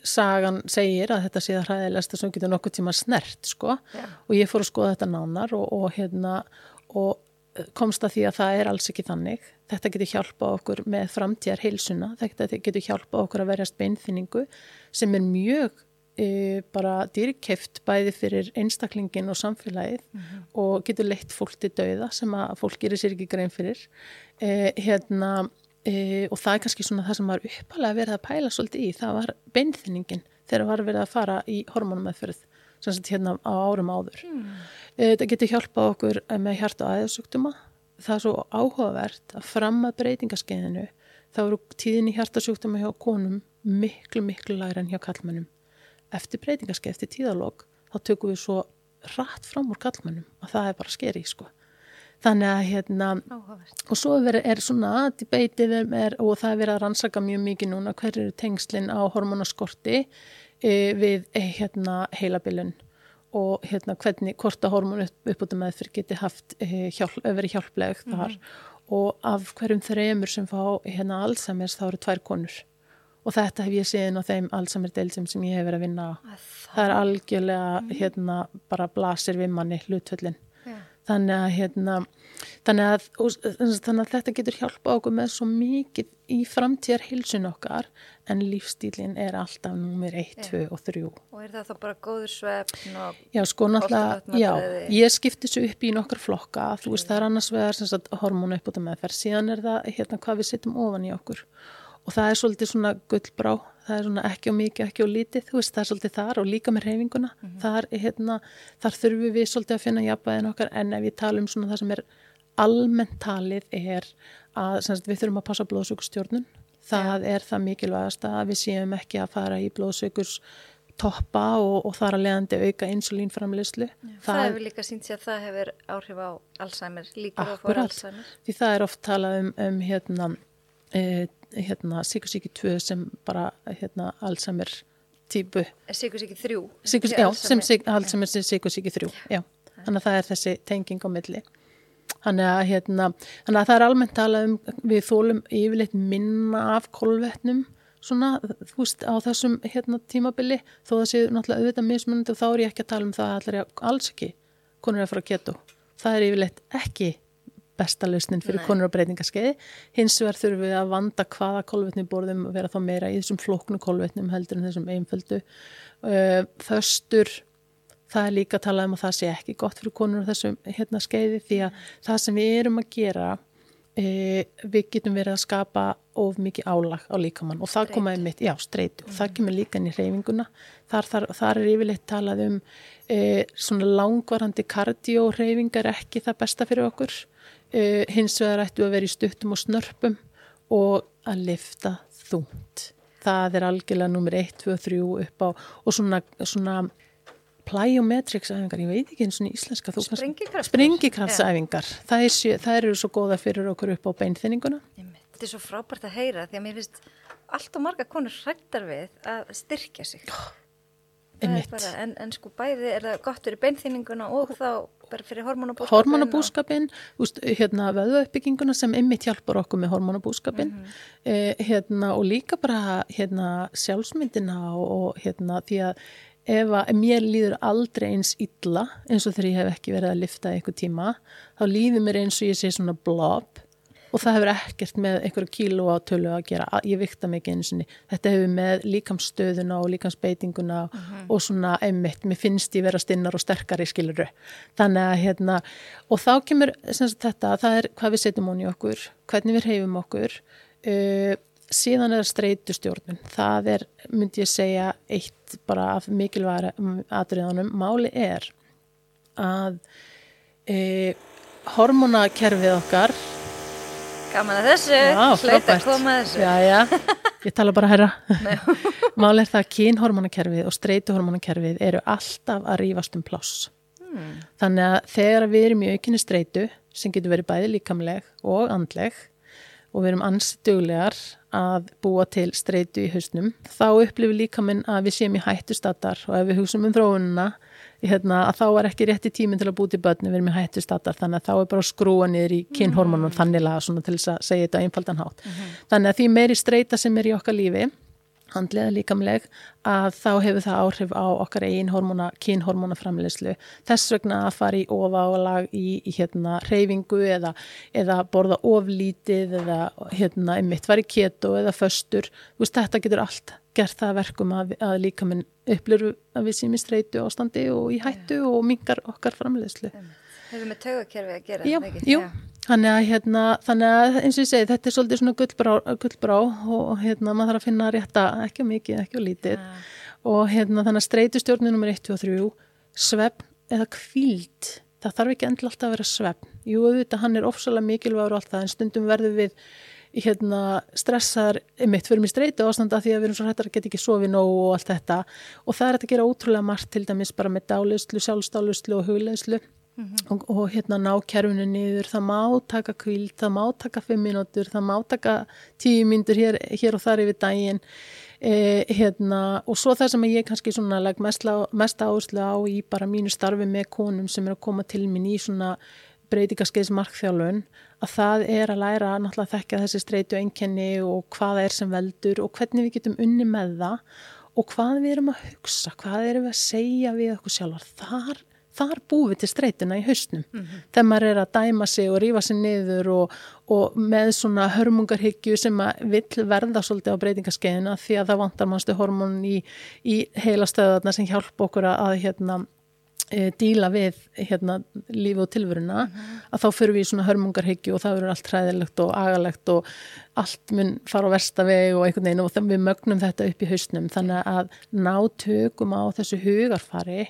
sagan segir að þetta sé það hræðilegsta sem getur nokkuð tíma snert sko, yeah. og ég fór að skoða þetta nánar og, og hérna og komst að því að það er alls ekki þannig. Þetta getur hjálpað okkur með framtíðar heilsuna, þetta getur hjálpað okkur að verjast beinþyningu sem er mjög bara dýrkeft bæði fyrir einstaklingin og samfélagið mm -hmm. og getur leitt fólk til dauða sem að fólk gerir sér ekki grein fyrir. E, hérna e, og það er kannski svona það sem var uppalega verið að pæla svolítið í, það var beinþynningin þegar var verið að fara í hormonumæðferð sem sagt hérna á árum áður. Mm. þetta getur hjálpað okkur með hjarta og aðeinsugtuma það er svo áhugavert að fram að breytingaskeiðinu þá eru tíðin í hjartasjúkdama hjá konum miklu miklu lagra en hjá kallmennum eftir breytingarskeið, eftir tíðalók þá tökum við svo rætt fram úr kallmennum og það er bara skeri sko. þannig að hérna Áhugavert. og svo er, er svona debatið og það er verið að rannsaka mjög mikið núna hver eru tengslinn á hormonaskorti e, við e, hérna heilabilun og hérna hvernig, hvort að hormón upp, uppbúta meðfyrir geti haft e, hjálp, verið hjálpleg þar og af hverjum þreymur sem fá hérna Alzheimer's þá eru tvær konur og þetta hef ég séðin á þeim Alzheimer deilsum sem ég hef verið að vinna á. Það er algjörlega hérna bara blasir við manni hlutföllin. Já. þannig að hérna þannig að, og, þannig að þetta getur hjálpa okkur með svo mikið í framtíðar hilsun okkar en lífstílin er alltaf númir 1, Já. 2 og 3 Og er það þá bara góður svefn og Já, sko náttúrulega, já, ég skipti þessu upp í nokkar flokka, þú veist, það er annars vegar sem sagt hormónu uppbúta meðferð, síðan er það hérna hvað við setjum ofan í okkur og það er svolítið svona gullbrá, það er svona ekki á mikið, ekki á lítið, þú veist, það er svolítið þar og líka með reyfinguna, þar, hérna, þar þurfum við svolítið að finna jafnvæðin okkar. En ef ég tala um svona það sem er almennt talið er að sagt, við þurfum að passa blóðsökustjórnun, það er það mikilvægast að við séum ekki að fara í blóðsökurs toppa og, og þar að leiðandi auka insulínframleyslu. það, hefur líka sínt sér að það hefur áhrif á Alzheimer, líkur að fóra. Alzheimer. því það er oft talað um, um hérna, e, hérna síkusíki 2 sem bara hérna Alzheimer típu Sikursíki þrjú. Sykus, Ekki já, sem Alzheimer sem síkusíki 3 já. þannig að það er þessi tenging á milli. Þannig að, hérna, þannig að það er almennt talað um við þólum yfirleitt minna af kolvetnum svona, þú veist, á þessum hérna, tímabili, þó það séu náttúrulega auðvitað mismunandi og þá er ég ekki að tala um það að allir alls ekki konur er að fara að keto. Það er yfirleitt ekki besta lausnin fyrir Nei. konur á breytingaskeiði. Hins vegar þurfum við að vanda hvaða kolvetni borðum og vera þá meira í þessum flóknu kolvetnum heldur en þessum einföldu. Uh, föstur það er líka að tala um að það sé ekki gott fyrir konur á þessum hérna skeiði því að það sem við erum að gera e, við getum verið að skapa of mikið álag á líkamann og það koma einmitt, já, streitu, og það kemur líka inn í reyfinguna, þar, þar, þar er yfirleitt talað um e, svona langvarandi kardióreyfingar ekki það besta fyrir okkur e, hins vegar ættu að vera í stuttum og snörpum og að lifta þungt það er algjörlega nummer 1, 2, 3 upp á og svona, svona plyometrics æfingar, ég veit ekki eins og íslenska Sprengikraftar. sprengikraftsæfingar það, er það eru svo góða fyrir okkur upp á beinþynninguna Einmitt. Þetta er svo frábært að heyra því að mér finnst allt og marga konur hrættar við að styrkja sig. Einmitt. bara, en, en sko bæði er það gott fyrir beinþýninguna og þá bara fyrir hormonabúskapin. hormonabúskapin, úst, hérna vöðauppbygginguna sem einmitt hjálpar okkur með hormonabúskapin Mhm. eh, hérna, og líka bara hérna, sjálfsmyndina og, og hérna, því að ef að mér líður aldrei eins illa eins og þegar ég hef ekki verið að lifta eitthvað tíma, þá líður mér eins og ég sé svona blob og það hefur ekkert með einhverju kíló á tölu að gera, ég vikta mikið einu sinni. Þetta hefur með líkamsstöðuna og líkamsbeitinguna og svona einmitt, mér finnst ég vera stinnar og sterkari skiluru, þannig að hérna og þá kemur sagt, þetta það er hvað við setjum hún í okkur, hvernig við reyfum okkur uh, síðan er það streitustjórnun. Það er, myndi ég segja eitt bara af mikilværa atriðanum, máli er að uh, hormonakerfið okkar Gaman að þessu, hlaut að koma að þessu. Já, já, [laughs] ég tala bara herra. [laughs] Mál er það að kynhormonakerfið og streituhormonakerfið eru alltaf að rífast um pláss. Hmm. Þannig að þegar við erum í aukinni streitu, sem getur verið bæði líkamleg og andleg, og við erum ansi duglegar að búa til streitu í hausnum, þá upplifir líkaminn að við séum í hættustatar og ef við hugsaum um þróunina, hérna, að þá er ekki rétti tíminn til að búti börn við erum í hættustatar, þannig að þá er bara að skrúa niður í kynhormonum mm. þannig til þess að segja þetta einfaldan hátt. Þannig að því meiri streita sem er í okkar lífi, handlega líkamleg, að þá hefur það áhrif á okkar eigin hormona, kynhormonaframleyslu. Þess vegna að fara í ofaálag í, í hérna reyfingu eða, eða borða oflítið eða hérna einmitt var í keto eða föstur. Þú veist, þetta getur allt gert það að verkum að, að líkaminn upplur að við séum í streitu ástandi og í hættu og mingar okkar framleyslu. Hefur með taugakerfi að gera það ekki? jú, þannig að, hérna, þannig að eins og ég segi, þetta er svolítið svona gullbrá, gullbrá og hérna, maður þarf að finna rétta, ekki mikið, ekki á lítið. Já. og hérna, þannig að streitustjórnum nummer 1, 2 og 3, svefn eða kvíld, það þarf ekki endilega alltaf að vera svefn, jú, auðvitað, hann er ofsalega mikilvægur og allt það, en stundum verður við hérna stressaðar mitt fyrir mig streitu ástanda því að við erum svo hættar að geta ekki sofið nóg og allt þetta. Og það er að gera ótrúlega margt til dæmis bara með dálislu, sjálfsdálislu og hugleðslu og, og hérna ná kerfinu niður, það má taka kvíld, það má taka fimm mínútur, það má taka tíu mínútur hér, hér og þar yfir daginn e, hérna, og svo það sem ég kannski legg mest, mest áherslu á í bara mínu starfi með konum sem er að koma til minn í svona breytingaskeiðs markþjálun að það er að læra náttúrulega að þekka þessi streitu enkenni og hvaða er sem veldur og hvernig við getum unni með það og hvað við erum að hugsa, hvað erum við að segja við okkur sjálfar. Þar, þar búum við til streituna í hausnum. Mm -hmm. Þegar maður er að dæma sig og rífa sig niður og, og með svona hörmungarhyggju sem vil verða svolítið á breytingaskeiðina því að það vantar mannstu hormón í, í heila stöðarna sem hjálpa okkur að hérna e, díla við hérna, lífi og tilvöruna mm -hmm. að þá fyrir við í svona hörmungarhyggju og það verður allt hræðilegt og agalegt og allt mun fara á versta veg og einhvern veginn og við mögnum þetta upp í hausnum þannig að ná tökum á þessu hugarfari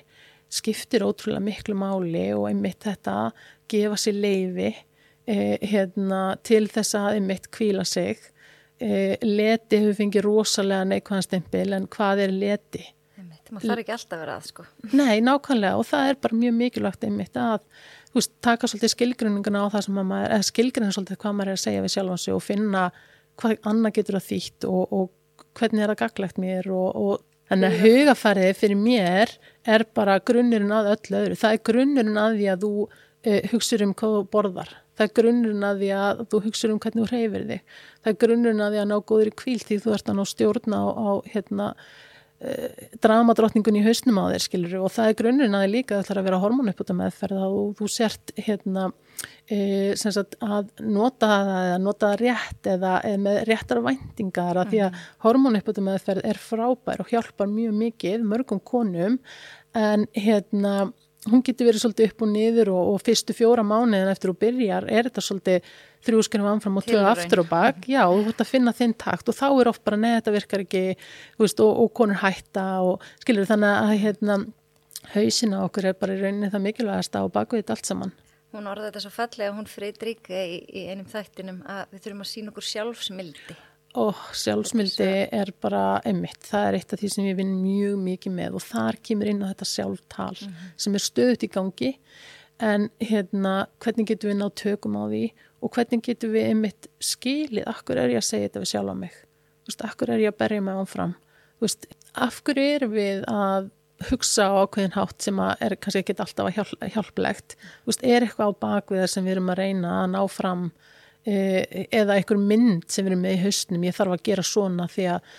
skiptir ótrúlega miklu máli og einmitt þetta gefa sér leifi e, hérna, til þess að einmitt kvíla sig e, leti hefur fengið rosalega neikvæðanstempil en hvað er leti? Það þarf ekki alltaf að vera að sko. Nei, nákvæmlega og það er bara mjög mikilvægt einmitt að veist, taka svolítið skilgruninguna á það sem maður, eða skilgrunina svolítið hvað maður er að segja við sjálfansi og finna hvað annað getur að þýtt og, og hvernig er það gaglegt mér og, og þannig að hugafærið fyrir mér er bara grunnurinn að öllu öðru. Það er grunnurinn að því að þú uh, hugsaður um hvað þú borðar. Það er grunnurinn að því að þú hugsaður um hvernig þú reyfir þig. Það er grunnurinn að því að ná góður í kvíl því þú ert að ná stjórna á, á hérna Eh, dramadrottningun í hausnum á þér skilur og það er grunnurinn að þið líka það þarf að vera hormonuppbúta meðferð og þú sért hérna e, sagt, að nota það eða nota það rétt eða, með réttar væntingar að því að mhm. hormonuppbúta meðferð er frábær og hjálpar mjög mikið mörgum konum en hérna hún getur verið svolítið upp og niður og, og fyrstu fjóra mánuðin eftir þú byrjar er þetta svolítið þrjú skrefum anfram og tvö aftur og bak. Já, þú vart að finna þinn takt og þá er oft bara neða þetta virkar ekki veist, og, og konur hætta og skilur þannig að hérna, hausina okkur er bara í rauninni það mikilvægast á bakvið allt saman. Hún orði þetta svo fallega, hún Fridrika í, í einum þættinum að við þurfum að sína okkur sjálfsmildi. Og sjálfsmildi er bara emitt, það er eitt af því sem ég vinn mjög mikið með og þar kemur inn á þetta sjálftal mm -hmm. sem er stöðut í gangi. En hérna hvernig getum við ná tökum á því og hvernig getum við emitt skilið, akkur er ég að segja þetta við sjálf á mig, veist, akkur er ég að berja mig ánfram, veist, akkur er við að hugsa á ákveðin hátt sem er kannski ekki alltaf að hjálp, hjálplegt, veist, er eitthvað á bakviðar sem við erum að reyna að ná fram Eh, eða einhver mynd sem við erum með í hausnum? Ég þarf að gera svona því að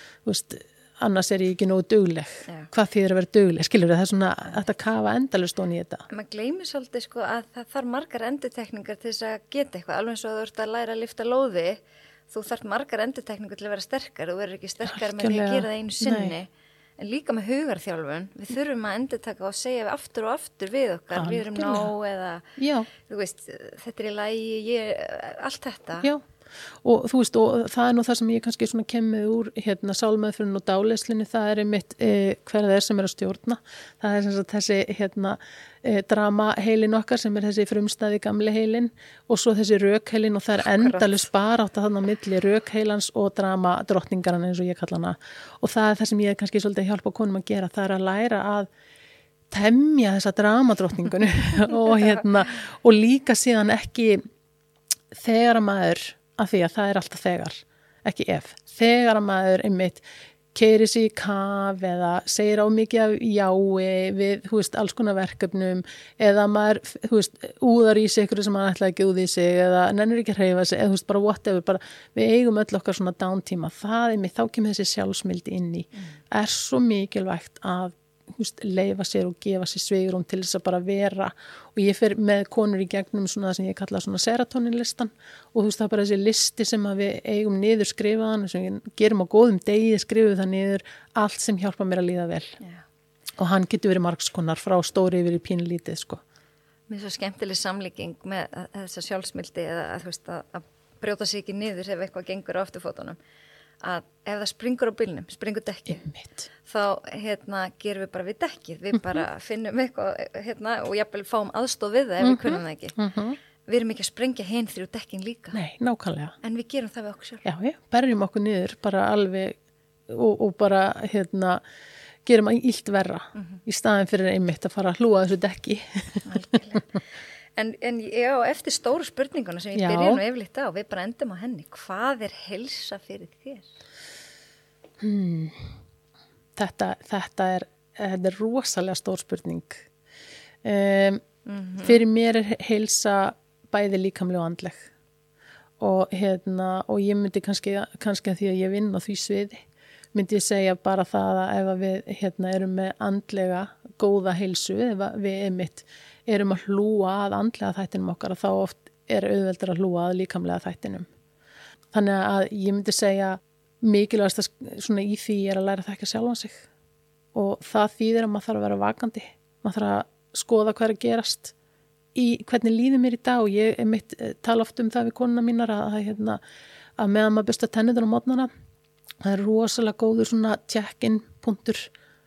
annars er ég ekki nógu dögleg Já. hvað er að vera dögleg, skilur það er svona að þetta kafa endalustón í þetta. Maður gleymir svolítið sko að það þarf margar endutekningar til þess að geta eitthvað. Alveg eins og þú ert að læra að lifta lóði þú þarf margar endutekningar til að vera sterkar þú verður ekki sterkar með því að gera það einu sinni. Nei. En líka með hugarþjálfun. Við þurfum að endur taka og segja við aftur og aftur við okkar, Alkjörlega. við erum ná eða veist, þetta er í lægi allt þetta. Já, og þú veist, og það er nú það sem ég kannski svona kemur úr hérna sálmaðurinn og dáleslinu, það er einmitt eh, hverða er sem er að stjórna. Það er sem sagt þessi hérna e, drama heilin okkar sem er þessi frumstæði gamle heilin og svo þessi rökheilin og það er endalus bara átt að þannig á milli rökheilans og drama drottningarna eins og ég kalla hana. Og það er það sem ég kannski svolítið hjálpa konum að gera, það er að læra að temja þessa dramadrottningunni [laughs] og hérna og líka síðan ekki þegar að maður, af því að það er alltaf þegar, ekki ef. Þegar að maður einmitt keiri sér í kaf eða segir á mikið af jái við, veist, alls konar verkefnum eða maður, veist, úðar í sig eitthvað sem maður ætlaði ekki úð í sig eða nennir ekki að hreyfa sig, eða veist, bara whatever bara, við eigum öll okkar svona dántíma það er mig, þá kemur þessi sjálfsmildi inn í. Mm. er svo mikilvægt að húst, leifa sér og gefa sér sveigurum til þess að bara vera og ég fer með konur í gegnum svona það sem ég kalla svona serotoninlistan og þú veist það er bara þessi listi sem við eigum niður skrifaðan sem við gerum á góðum degi skrifum það niður allt sem hjálpa mér að líða vel yeah. og hann getur verið margskonar frá stóri yfir í pínlítið sko. Mér er svo skemmtileg samlíking með þessa sjálfsmildi eða að, veist, að, að brjóta sér ekki niður ef eitthvað gengur á afturfótunum að ef það springur á bylnum, springur dekki þá hérna gerum við bara við dekkið, við bara mhm. finnum eitthvað hérna, og jafnvel fáum aðstof við það ef við mhm. kunnum það ekki mhm. við erum ekki að sprengja hinn þrjú dekkin líka Nei, nákvæmlega en við gerum það við okkur sjálf Já, já, berjum okkur niður bara alveg og, og bara hérna gerum að ílt verra mm -hmm. í staðin fyrir einmitt að fara að hlúa þessu dekki Algjörlega En, en já, eftir stóru spurninguna sem ég byrja nú yfirleitt á, við bara endum á henni, hvað er helsa fyrir þér? Hmm. Þetta, þetta, er, þetta er rosalega stór spurning. Um, Fyrir mér er heilsa bæði líkamlega og andleg og, hérna, og ég myndi kannski, kannski að því að ég vinn á því sviði myndi ég segja bara það að ef við hérna, erum með andlega góða heilsu, ef við einmitt erum að hlúa að andlega þættinum okkar þá oft er auðveldur að hlúa að líkamlega þættinum. Þannig að ég myndi segja mikilvægast að svona í því er að læra það ekki sjálf á sig. Og það þýðir að maður þarf að vera vakandi, maður þarf að skoða hvað er að gerast í hvernig líður mér í dag. Og ég er mitt eh, tala oft um það við konuna mínar að, að, hérna, að meðan maður byrsta tennitur á mótnana það er rosalega góður svona check-in punktur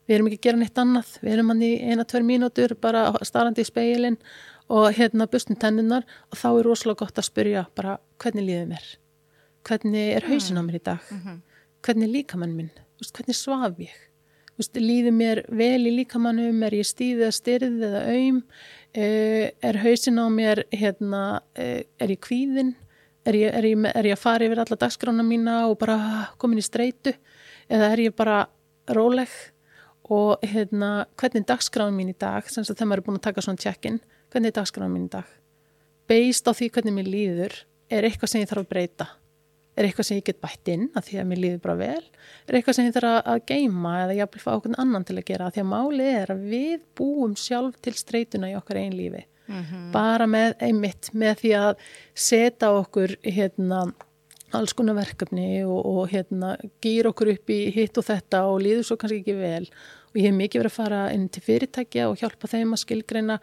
við erum ekki að gera neitt annað. Við erum hann í eina-tver mínútur bara starrandi í speilin og hérna bustum tenninar og þá er rosalega gott að spyrja bara hvernig líður mér? Hvernig er hausin á mér í dag? -hmm. hvernig líka mann minn? Hvernig svaf ég? Líður mér vel í líkamannum, er ég stíð eða styrð eða auðm, eh, er hausin á mér, hérna, eh, er ég kvíðin, er ég, er, ég, er ég að fara yfir alla dagskrána mína og bara komin í streitu? Eða er ég bara róleg og hérna, hvernig er dagskrána mín í dag, sem þegar maður er búin að taka svona check-in, hvernig er dagskrána mín í dag? Beist á því hvernig mér líður, er eitthvað sem ég þarf að breyta? er eitthvað sem ég get bætt inn að því að mér líður bara vel, er eitthvað sem ég þarf að geima eða ég vil fá okkur annan til að gera því að málið er að við búum sjálf til streytuna í okkar einn lífi mm -hmm. bara með einmitt með því að setja okkur hérna alls konar verkefni og, og hérna gýr okkur upp í hitt og þetta og líður svo kannski ekki vel og ég hef mikið verið að fara inn til fyrirtækja og hjálpa þeim að skilgreina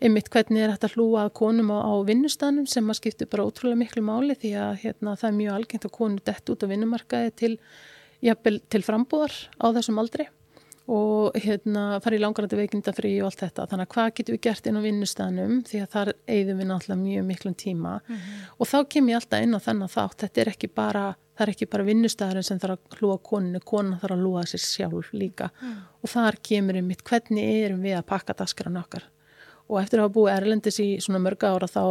einmitt hvernig er þetta hlúa að konum á, á vinnustanum sem að skiptu bara ótrúlega miklu máli því að hérna, það er mjög algengt að konu dett út á vinnumarkaði til, til frambúðar á þessum aldri og hérna, fara í langarandi veikindafrí og allt þetta. Þannig að hvað getur við gert inn á vinnustanum því að þar eigðum við náttúrulega mjög miklum tíma mm -hmm. og þá kem ég alltaf inn á þennan þátt. Þetta er ekki bara, það er ekki bara vinnustæðarinn sem þarf að hlúa koninu, konan þarf að hlúa sér sjálf líka. Mm. og þar kemur einmitt hvernig erum við að pakka daskran okkar. Og eftir að hafa búið Erlendis í svona mörga ára þá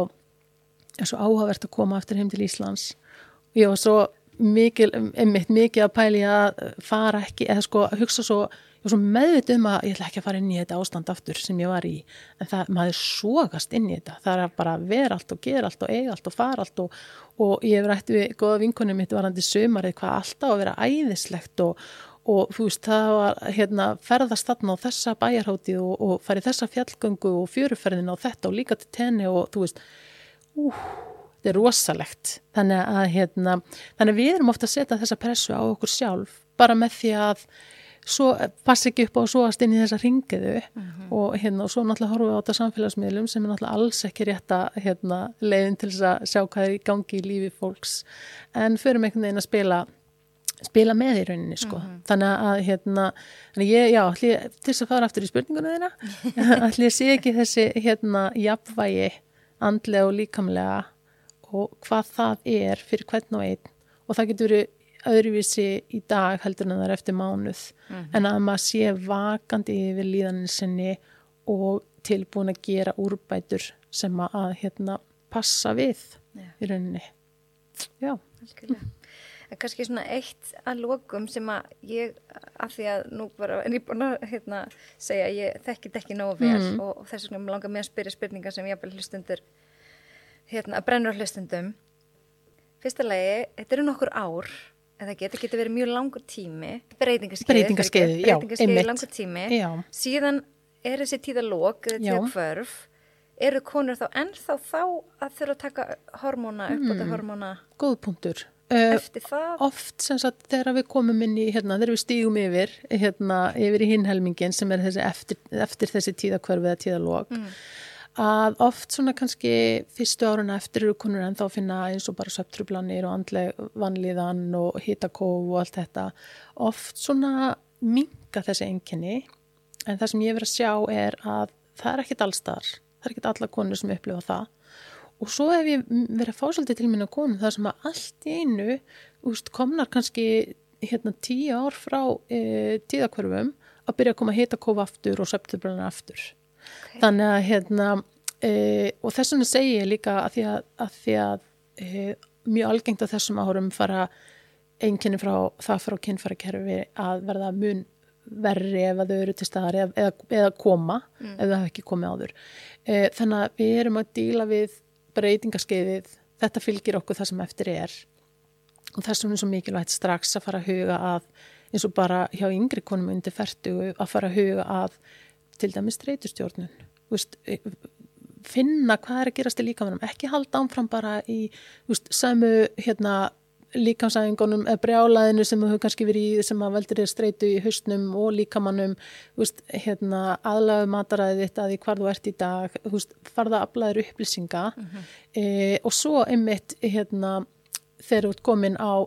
er svo áhugavert að koma eftir heim til Íslands. Og ég var svo mikil, einmitt mikið að pæli að fara ekki, eða sko að hugsa svo ég var svo meðvitið um að ég ætla ekki að fara inn í þetta ástand aftur sem ég var í en það, maður sógast inn í þetta. Það er bara að vera allt og gera allt og eiga allt og fara allt og, og ég hef rætti við goða vinkunum mitt varandi sömarið hvað alltaf að vera æðislegt og, og þú veist það var hérna ferðast þarna á þessa bæjarháti og, og farið þessa fjallgöngu og fjöruferðin á þetta og líka til tenni og þú veist ú, þetta er rosalegt. Þannig að hérna, þannig að við erum ofta að setja þessa pressu á okkur sjálf bara með því að svo pass ekki upp á að svoast inn í þessa ringiðu mm -hmm. og hérna og svo náttúrulega horfum við á þetta samfélagsmiðlum sem er náttúrulega alls ekki rétt að hérna leiðin til þess að sjá hvað er í gangi í lífi fólks en förum einhvern veginn að spila spila með í rauninni sko mm -hmm. þannig að hérna ég, já, allir, til þess að fara aftur í spurningunum þeina allir [laughs] sé ekki þessi hérna jafnvægi andlega og líkamlega og hvað það er fyrir hvern og einn og það getur verið öðruvísi í dag heldur en það er eftir mánuð mm -hmm. en að maður sé vakandi yfir líðanin sinni og tilbúin að gera úrbætur sem að hérna passa við yeah. í rauninni já, alveg kannski svona eitt að lokum sem að ég, af því að nú bara er ég búin að hérna, segja að ég þekkit ekki nógu vel mm. og, og þess vegna langar mér að spyrja spurningar sem ég hafði hlustundur hérna, að brennur hlustundum fyrsta lagi, þetta eru nokkur ár eða geta, geta verið mjög langur tími breytingarskeið breytingarskeið, já, breytingarskeið langur tími já. síðan er þessi eða tíðakvörf eru konur þá ennþá þá að þurfa að taka hormóna, uppbota mm. hormóna góð punktur Eh, eftir það? Oft sem sagt þegar við komum inn í, hérna, þegar við stígum yfir, hérna, yfir í hinhelmingin sem er þessi eftir, eftir þessi tíðakverfið eða tíðalók, mm. Að oft svona kannski fyrstu áruna eftir eru konur en þá finna eins og bara söptrublanir og andleg vanlíðan og hitakóf og allt þetta, oft svona minga þessi enginni, en það sem ég verið að sjá er að það er ekkit allstar, það er ekkit alla konur sem upplifa það. Og svo hef ég verið að fá svolítið til mín að konu þar sem að allt í einu úst, komnar kannski hérna tíu ár frá e, tíðakverfum að byrja að koma að hita kofa aftur og söptubröðuna aftur okay. þannig að hérna e, og þess vegna segi ég líka að því að, að, því að e, mjög algengt að þessum áhurum fara einkenni frá það frá kynfærakerfi að verða mun verri ef að þau eru til staðar eða, eða, eða koma ef þau hafa ekki komið áður. E, þannig að við erum að díla við breytingaskeiðið, þetta fylgir okkur það sem eftir er og þess vegna er svo mikilvægt strax að fara að huga að eins og bara hjá yngri konum undir færtugu að fara að huga að til dæmis streytustjórnun e, finna hvað er að gerast í líkamannum ekki halda ánfram bara í veist, samu hérna líkamsæðingunum eða brjálaðinu sem hefur kannski verið í sem að veldur þér streytu í hausnum og líkamannum. Hérna, aðlagu mataræðið þetta að því hvar þú ert í dag. Veist, farða aflaður upplýsinga. Mm -hmm. e, og svo einmitt hérna, þegar þú ert komin á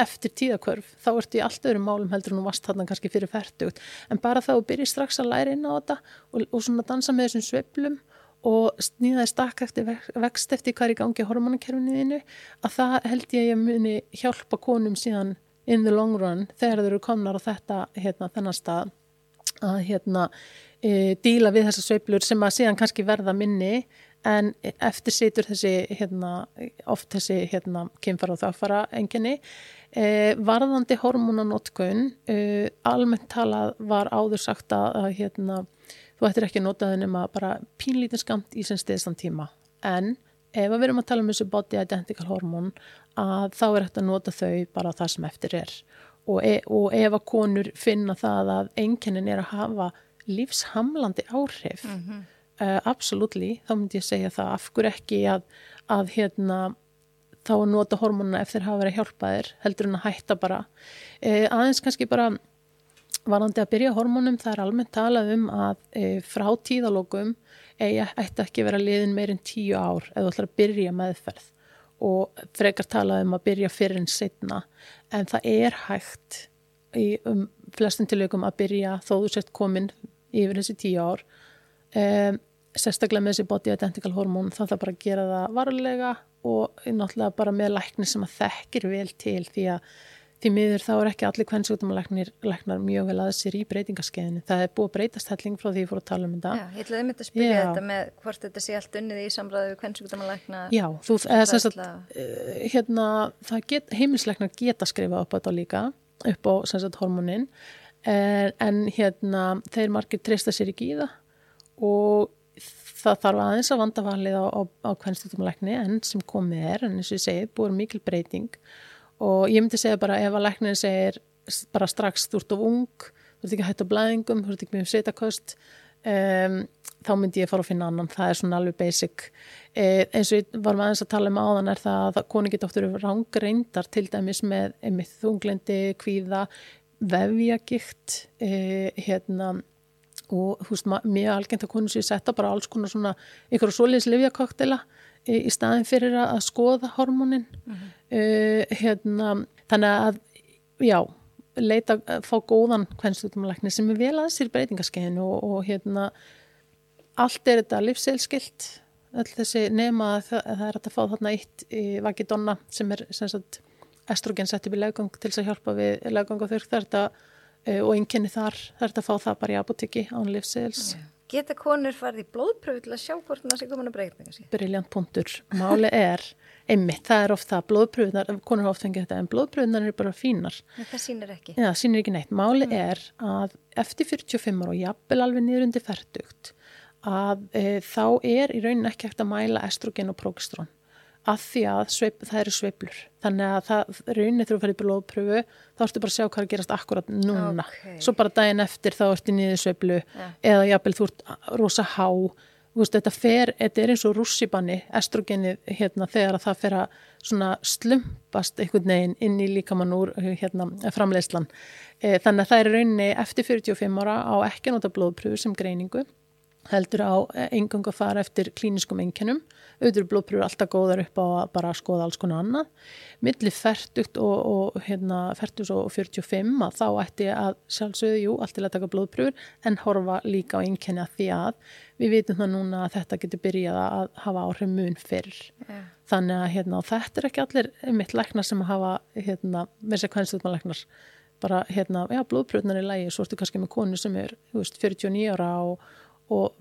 eftir tíðakörf, þá ertu í allt öðrum málum heldur en þú varst þarna kannski fyrir færtugt en bara þá byrjir strax að læra inn á þetta og, og svona dansa með þessum sveplum og snýðaði stakk eftir vext eftir hvað er í gangi hormonakerfinu þínu að það held ég að muni hjálpa konum síðan in the long run þegar þeir eru komnar á þetta hérna, þennan stað að hérna, e, díla við þessar sveiplur sem að síðan kannski verða minni en eftir situr þessi hérna, oft þessi hérna, kynfara og þáfara enginni e, varðandi hormonanótkun e, almennt talað var áður sagt að hérna þú ættir ekki að nota þau nema bara pínlítinn skamt í sem stiðstan tíma. En ef við erum að tala um þessu body identical hormón að þá er hægt að nota þau bara það sem eftir er. Og, e og ef að konur finna það að einkennin er að hafa lífshamlandi áhrif mm -hmm. Uh, absoluttly, þá myndi ég segja það. Af hverju ekki að, að hérna þá að nota hormónuna eftir að hafa verið hjálpaðir heldur en að hætta bara. Uh, aðeins kannski bara varandi að byrja hormónum það er almennt talað um að e, frá tíðalokum eigi ætti ekki vera liðin meirinn tíu ár eða ætlar að byrja meðferð. Og frekar talað um að byrja fyrir en setna en það er hægt í um, flestum tilökum að byrja þó þú sett komin yfir þessi tíu ár e, sérstaklega með þessi body identical hormón þá það bara að gera það varlega og náttúrulega bara með lækni sem að þekkir vel til því að því miður þá er ekki allir kvennsugdumalæknar mjög vel aðeins sér í breytingaskeiðinu. Það er búið að breytast helling frá því ég fór að tala um þetta. Já, ég ætlaði myndið að spyrja þetta með hvort þetta sé allt unnið í samræðu við kvennsugdumalækna. Já, þú, eða sem sagt, uh, hérna, get, heimilsleiknar geta skrifa upp á þetta líka, upp á sem sagt hormonin, en, en hérna, þeir margir treysta sér ekki í það og það þarf aðeins að vanda valið á, á, á kvennsugdumalækni en sem komið er, en eins og ég segið, búið mikil breyting. Og ég myndi segja bara ef að læknir segir bara strax þú ert of ung þú ert ekki hægt á blæðingum, þú ert ekki með setakost um, þá myndi ég fara að finna annan, það er svona alveg basic. E, eins og ég var með aðeins að tala um áðan er það að koni getur oftur rángreindar til dæmis með, með þunglendi, kvíða vefjagikt e, hérna og þú veist, mjög algengt að konu sér setja bara alls konar svona ykkur og soliðis livjakoktela í staðin fyrir að skoða hormónin mm -hmm. uh, hérna, þannig að já, leita að fá góðan hvernstútumalækni sem er vel aðeins í breytingaskeiðinu og, og hérna allt er þetta livseilskilt all þessi nema að það, að það er að fá þarna eitt í vakidonna sem er sem sagt, estrogen sett upp í löggang til þess að hjálpa við löggang og þurft uh, og einnkynni þar, það er að fá það bara í apotekki án livseils yeah. Geta konur farið í blóðpröfu til að sjá hvort það sé komin að breyta? Briljant punktur. Máli er, einmitt, það er ofta blóðpröfunar, konur ofta fengið þetta, en blóðpröfunar eru bara fínar. En það sýnir ekki? Já, það sýnir ekki neitt. Máli mm. er að eftir 45 ára og jafnvel alveg niður undir færtugt, að e, þá er í raunin ekki hægt að mæla estrogen og prógestrón að því að sveip, það eru sveiplur þannig að það raunir þegar þú fyrir blóðpröfu þá ertu bara að sjá hvað er gerast akkurat núna, okay. svo bara daginn eftir þá ertu niður sveiplu yeah. eða jábel þú ert rosa há. Veist, þetta, fer, þetta er eins og rússibanni estrogeni hérna þegar að það fer að slumpast einhvern veginn inn í líkamann úr hérna, framleiðslan. E, þannig að það er rauninni eftir 45 ára á ekki nota blóðpröfu sem greiningu heldur á engang að fara eftir klíniskum enginum auðvitað blóðpröfur alltaf góðar upp á að bara skoða alls konar annað. Millir færtugt og, og hérna færtugt og 45 að þá ætti að sjálfsögðu, jú, allt til að taka blóðpröfur en horfa líka á einkenni að því að við vitum það núna að þetta getur byrjað að hafa áhrif mun fyrr. Yeah. þannig að hérna þetta er ekki allir mitt læknar sem hafa hérna með sér kvænstum læknar bara hérna, já, blóðpröfnar er lægi, svo ertu kannski með konu sem er, þú veist, 49 ára og og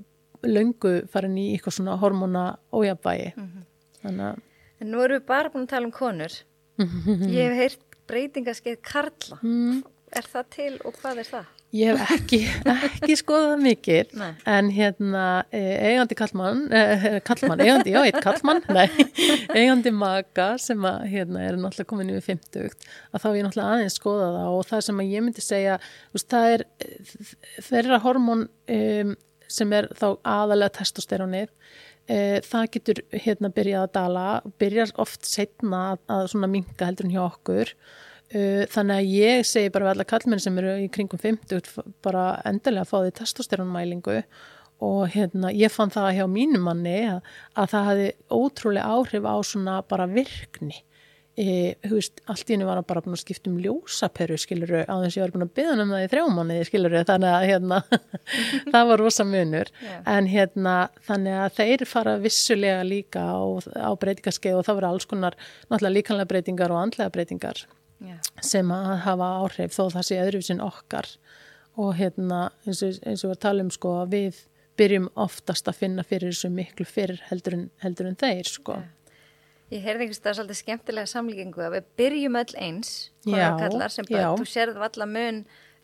löngu farin í eitthvað svona hormona ójabægi mm -hmm. þannig að En nú erum við bara búin að tala um konur [laughs] ég hef heyrt breytingaskeið Karla. Mm. Er það til og hvað er það? Ég hef ekki, ekki skoðað mikið Nei. en hérna eh, eigandi kallmann, eh, kallmann, eigandi, já, eitt kallmann, nei, eigandi maka sem að hérna er náttúrulega komin yfir 50 að þá er ég náttúrulega aðeins skoða það og það sem að ég myndi segja, þú veist, það er eh, þeirra hormón um, sem er þá aðalega testosterónið, uh, það getur hérna byrjað að dala, byrjar oft setna að, að svona minka heldur en hjá okkur. Uh, þannig að ég segi bara við alla kallmenn sem eru í kringum 50 bara endilega að fá því testosterónmælingu. Og hérna ég fann það hjá mínum manni að, að það hafi ótrúlega áhrif á svona bara virkni e, veist, allt í henni var hann bara búin að skipta um ljósaperu skiluru á þess að ég var búin að byggja um það í þrjámanni skiluru þannig að hérna [laughs] það var rosa munur Já. en hérna þannig að þeir fara vissulega líka á, á breytingaskeið og það voru alls konar náttúrulega líkanlega breytingar og andlega breytingar Já. sem að hafa áhrif þó það sé öðruvísin okkar og hérna eins og, eins og við talum sko við byrjum oftast að finna fyrir þessu miklu fyrir heldur en, heldur en þeir sko. Ég heyrði einhvers það svolítið skemmtilega samlíkingu að við byrjum öll eins, kallar sem bara, já. þú sérð valla mun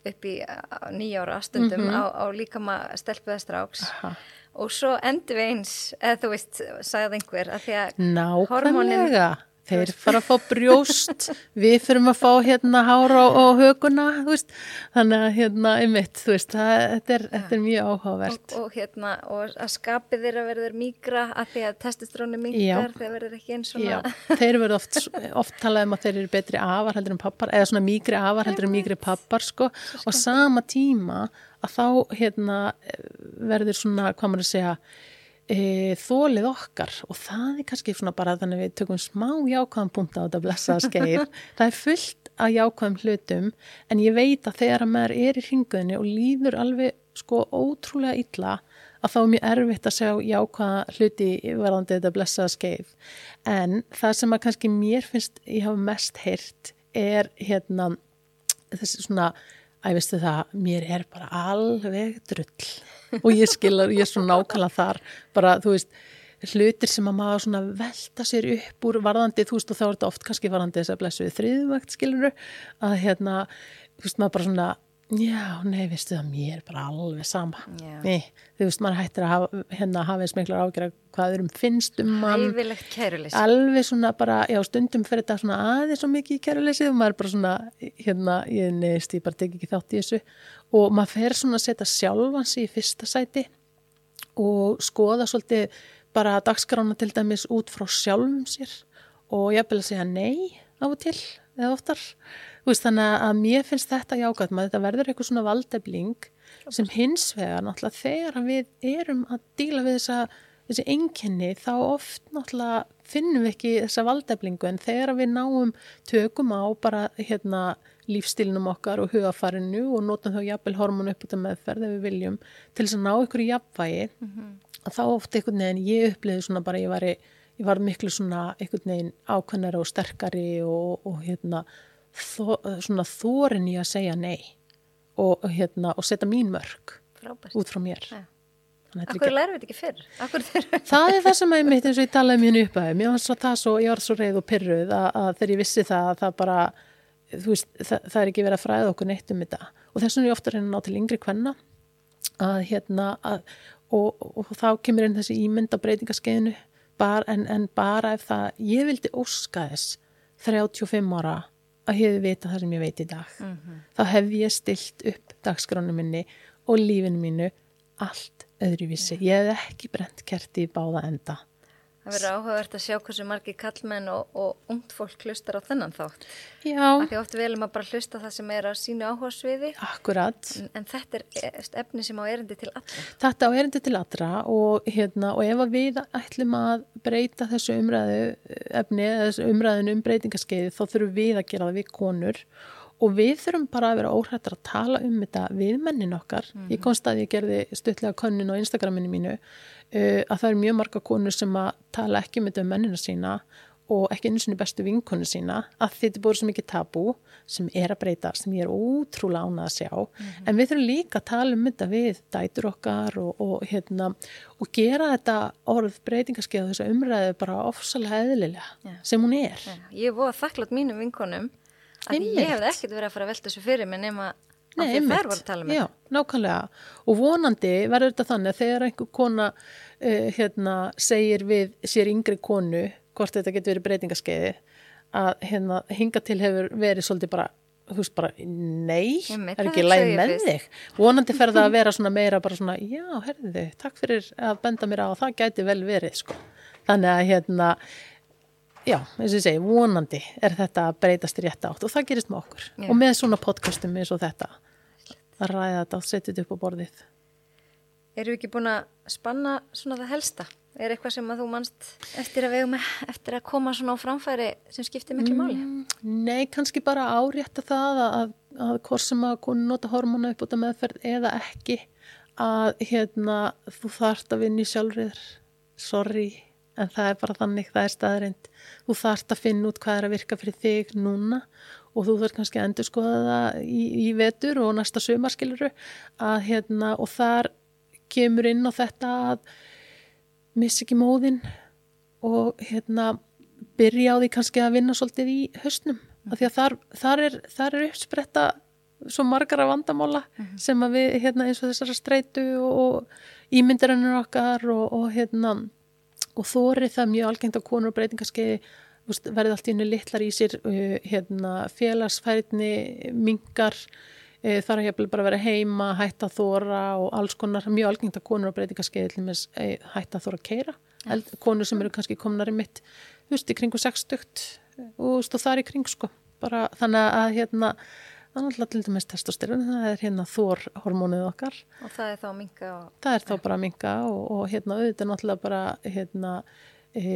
upp í nýjára ástundum Mhm. á, á líkama stelpuða stráks Aha. og svo endur við eins, eða þú veist, sagði einhver, að því að Nákvæmlega þeir fara að fá brjóst. Við fyrum að fá hérna hára og, og höguna þannig að hérna einmitt, veist, það, þetta, er, þetta er mjög áhugavert. Og, og hérna, og að skapið þeirra verður mýgra að því að testustrónu Já. mingar þegar verður ekki eins svona. Já, þeir eru oft, oft talað um að þeir eru betri afar heldur en pappar eða svona mýgri afar heldur en mýgri pappar sko. Og sama tíma að þá hérna verður svona, hvað maður að segja e, þólið okkar. Og það er kannski svona bara þannig að við tökum smá jákvæðan punkt á þetta blessaða skeið [laughs] það er fullt af jákvæðum hlutum en ég veit að þegar að maður er í hringuðinni og líður alveg sko ótrúlega illa að þá er mjög erfitt að sjá jákvæða hluti varðandi þetta blessaða skeið en það sem að kannski mér finnst ég hafa mest heyrt er hérna þessi svona að veistu það, mér er bara alveg drull [laughs] og ég skilur, ég er svona nákvæmlega þar. Bara, þú veist, hlutir sem að maður svona velta sér upp úr varðandi, þú veist, og þá er þetta oft kannski varðandi þess að blessu við þriðvægt, skilur að hérna, þú veist, maður bara svona já, nei, veistu það, mér er bara alveg sama, nei þú veist, maður hættir að hafa, hérna, hafa eins miklar ágjör hvað um finnst um mann. Hæfilegt kæruleysi. Alveg svona bara, já stundum fyrir þetta svona aðeins svo mikið í kæruleysið og maður er bara svona, hérna, ég neist, ég bara tek ekki þátt í þessu. Og maður fer svona að setja sjálfans í fyrsta sæti og skoða svolítið bara dagskrána til dæmis út frá sjálfum sér og ég vil segja nei á og til eða oftar. Þú veist, þannig að mér finnst þetta jákvæmt maður þetta verður eitthvað svona valdefling sem hins vegar náttúrulega þegar við erum að díla við þessa þessi einkenni þá oft náttúrulega finnum við ekki þessa valdeflingu. En þegar við náum tökum á bara hérna lífstílinum okkar og hugafarinu og notum þá jafnvel hormonu upp út af meðferð ef við viljum til þess að ná ykkur í jafnvægi að þá oft einhvern veginn ég upplýði svona bara ég var, ég var miklu svona einhvern veginn ákveðnari og sterkari og, og hérna þó, svona þórin í að segja nei og, hérna, og setja mín mörg frábært. út frá mér. Er Akkur lærum við þetta ekki fyrr? Það er það sem ég mitt eins og ég talaði mjög uppæði mér var svo það svo, ég var svo reið og pyrruð að, að þegar ég vissi það að það bara þú veist, það, það er ekki verið að fræða okkur neitt um þetta. Og þess vegna er ég ofta að reyna að ná til yngri kvenna að hérna að, og, og, og þá kemur inn þessi ímynd á breytingaskeiðinu. En, en bara ef það ég vildi óska þess 35 ára að hefði vita það sem ég veit í dag þá hef ég stilt upp dagskránu minni og lífinu mínu allt öðruvísi. Ég hef ekki brent kerti í báða enda. Það verður áhugavert að sjá hversu margi kallmenn og, og ungt fólk hlustar á þennan þátt. Já, Af því oft velum að bara hlusta það sem er á sínu áhugasviði akkurat. en, en þetta er efni sem á erindi til allra. Þetta á erindi til allra og, hérna, og ef við ætlum að breyta þessu umræðu efni, eða þessu umræðinu um breytingaskeiði þá þurfum við að gera það við konur og við þurfum bara að vera óhrættar að tala um þetta við mennin okkar. Ég komst að ég gerði stuttlega könnun á Instagraminu mínu uh, að það er mjög marga konur sem að tala ekki um þetta um mennina sína og ekki einu sinni bestu vinkonu sína að þetta er búið svo mikið tabú sem er að breyta, sem ég er ótrúlega ánað að sjá. En við þurfum líka að tala um þetta við dætur okkar og, og, hérna, og gera þetta orð breytingarskeið og þessa umræðu bara ofsalega eðlilega Já. sem hún er. Já, Ég er búið að þakklátt mínum vinkonum ég hefði ekkert verið að fara að velta þessu fyrir mig nema að Nei, því einmitt. þær voru að tala um Já, nákvæmlega. Og vonandi verður þetta þannig að þegar einhver kona uh, hérna, segir við sér yngri konu hvort þetta getur verið breytingaskeiði að hérna, hinga til hefur verið svolítið bara, þú veist bara, nei, Einmitt, er það ekki læg með þig. Vonandi fer það að vera svona meira bara svona, já, herðu, takk fyrir að benda mér á að það gæti vel verið, sko. Þannig að hérna, já, eins og ég segi, vonandi er þetta að breytast rétt átt og það gerist með okkur. Já. Og með svona podcastum eins og þetta að ræða þetta og setja þetta upp á borðið. Erum við ekki búin að spanna svona það helsta? Er eitthvað sem að þú manst eftir að vegum eftir að koma svona á framfæri sem skiptir miklu máli? Mm, Nei, kannski bara árétta það að, að, að hvort sem að konu nota hormona upp út af meðferð eða ekki að hérna þú þarft að vinna í sjálfriður sorry, en það er bara þannig það er staðreind, þú þarft að finna út hvað er að virka fyrir þig núna og þú þarf kannski að endur skoða það í, í vetur og næsta sumarskiluru að hérna og þar kemur inn á þetta að missi ekki móðin og hérna byrja á því kannski að vinna svolítið í höstnum af því að þar, þar, er, þar er uppspretta svo margara vandamála sem að við hérna eins og þessara streitu og, og ímyndirannir okkar og, og hérna og þóri það mjög algengt á konur og breytingarskeiði verði allt í henni litlar í sér uh, hérna, félagsfærni mingar uh, þarf að hefði bara vera heima hætta að þóra og alls konar. Mjög algengt að konur og breytingarskeiði uh, hætta að þóra að keira Eld, konur sem eru kannski komnar í mitt þú veist, í kringu 60 og, þú veist, og það er í kring sko. Bara, þannig að hérna það er alltaf til dæmis testosterun það er hérna þór hormónið okkar. Og það er þá minga og... það er þá bara að minka og, og hérna auðvitað náttúrulega bara hérna e,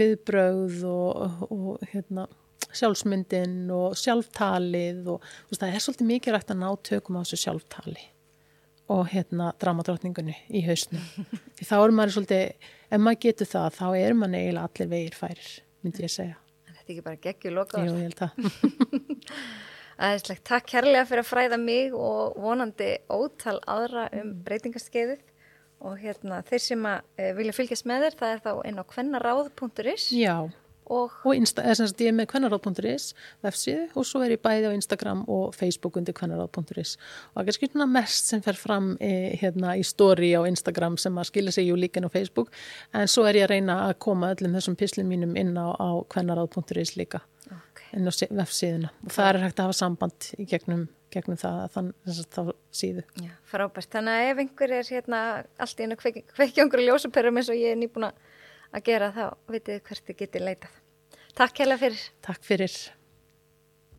viðbrögð og, og hérna sjálfsmyndin og sjálftalið og þú veist, það er svolítið mikið rægt að ná tökum á þessu sjálftali og hérna dramadrottningunni í hausnum. [laughs] Því þá er maður svolítið ef maður getur það, þá er maður eiginlega allir vegir færir, myndi ég segja. En Þetta er ekki bara geggjur lokaður. Jú, ég held það [laughs] Æðislegt, takk kærlega fyrir að fræða mig og vonandi ótal aðra um breytingaskeiðið. Og hérna þeir sem að e, vilja fylgjast með þér það er þá inn á kvennaráð.is Já, og og Insta, eða sem sagt ég er með kvennaráð.is vefsíðu og svo er ég bæði á Instagram og Facebook undir kvennaráð.is og það er svona mest sem fer fram e, hérna í story á Instagram sem að skilja sig jú líka inn á Facebook. En svo er ég að reyna að koma öllum þessum pislum mínum inn á, á kvennaráð.is líka. Inn á sí- vefsíðuna og það er hægt að hafa samband í gegnum, gegnum það, þann, þess að þá síðu Já, frábært. Þannig að ef einhver er hérna allt í einu kveiki, kveiki einhverju ljósaperum eins og ég er nýbúin að gera þá vitið hvert þið getið leitað. Takk kærlega fyrir. Takk fyrir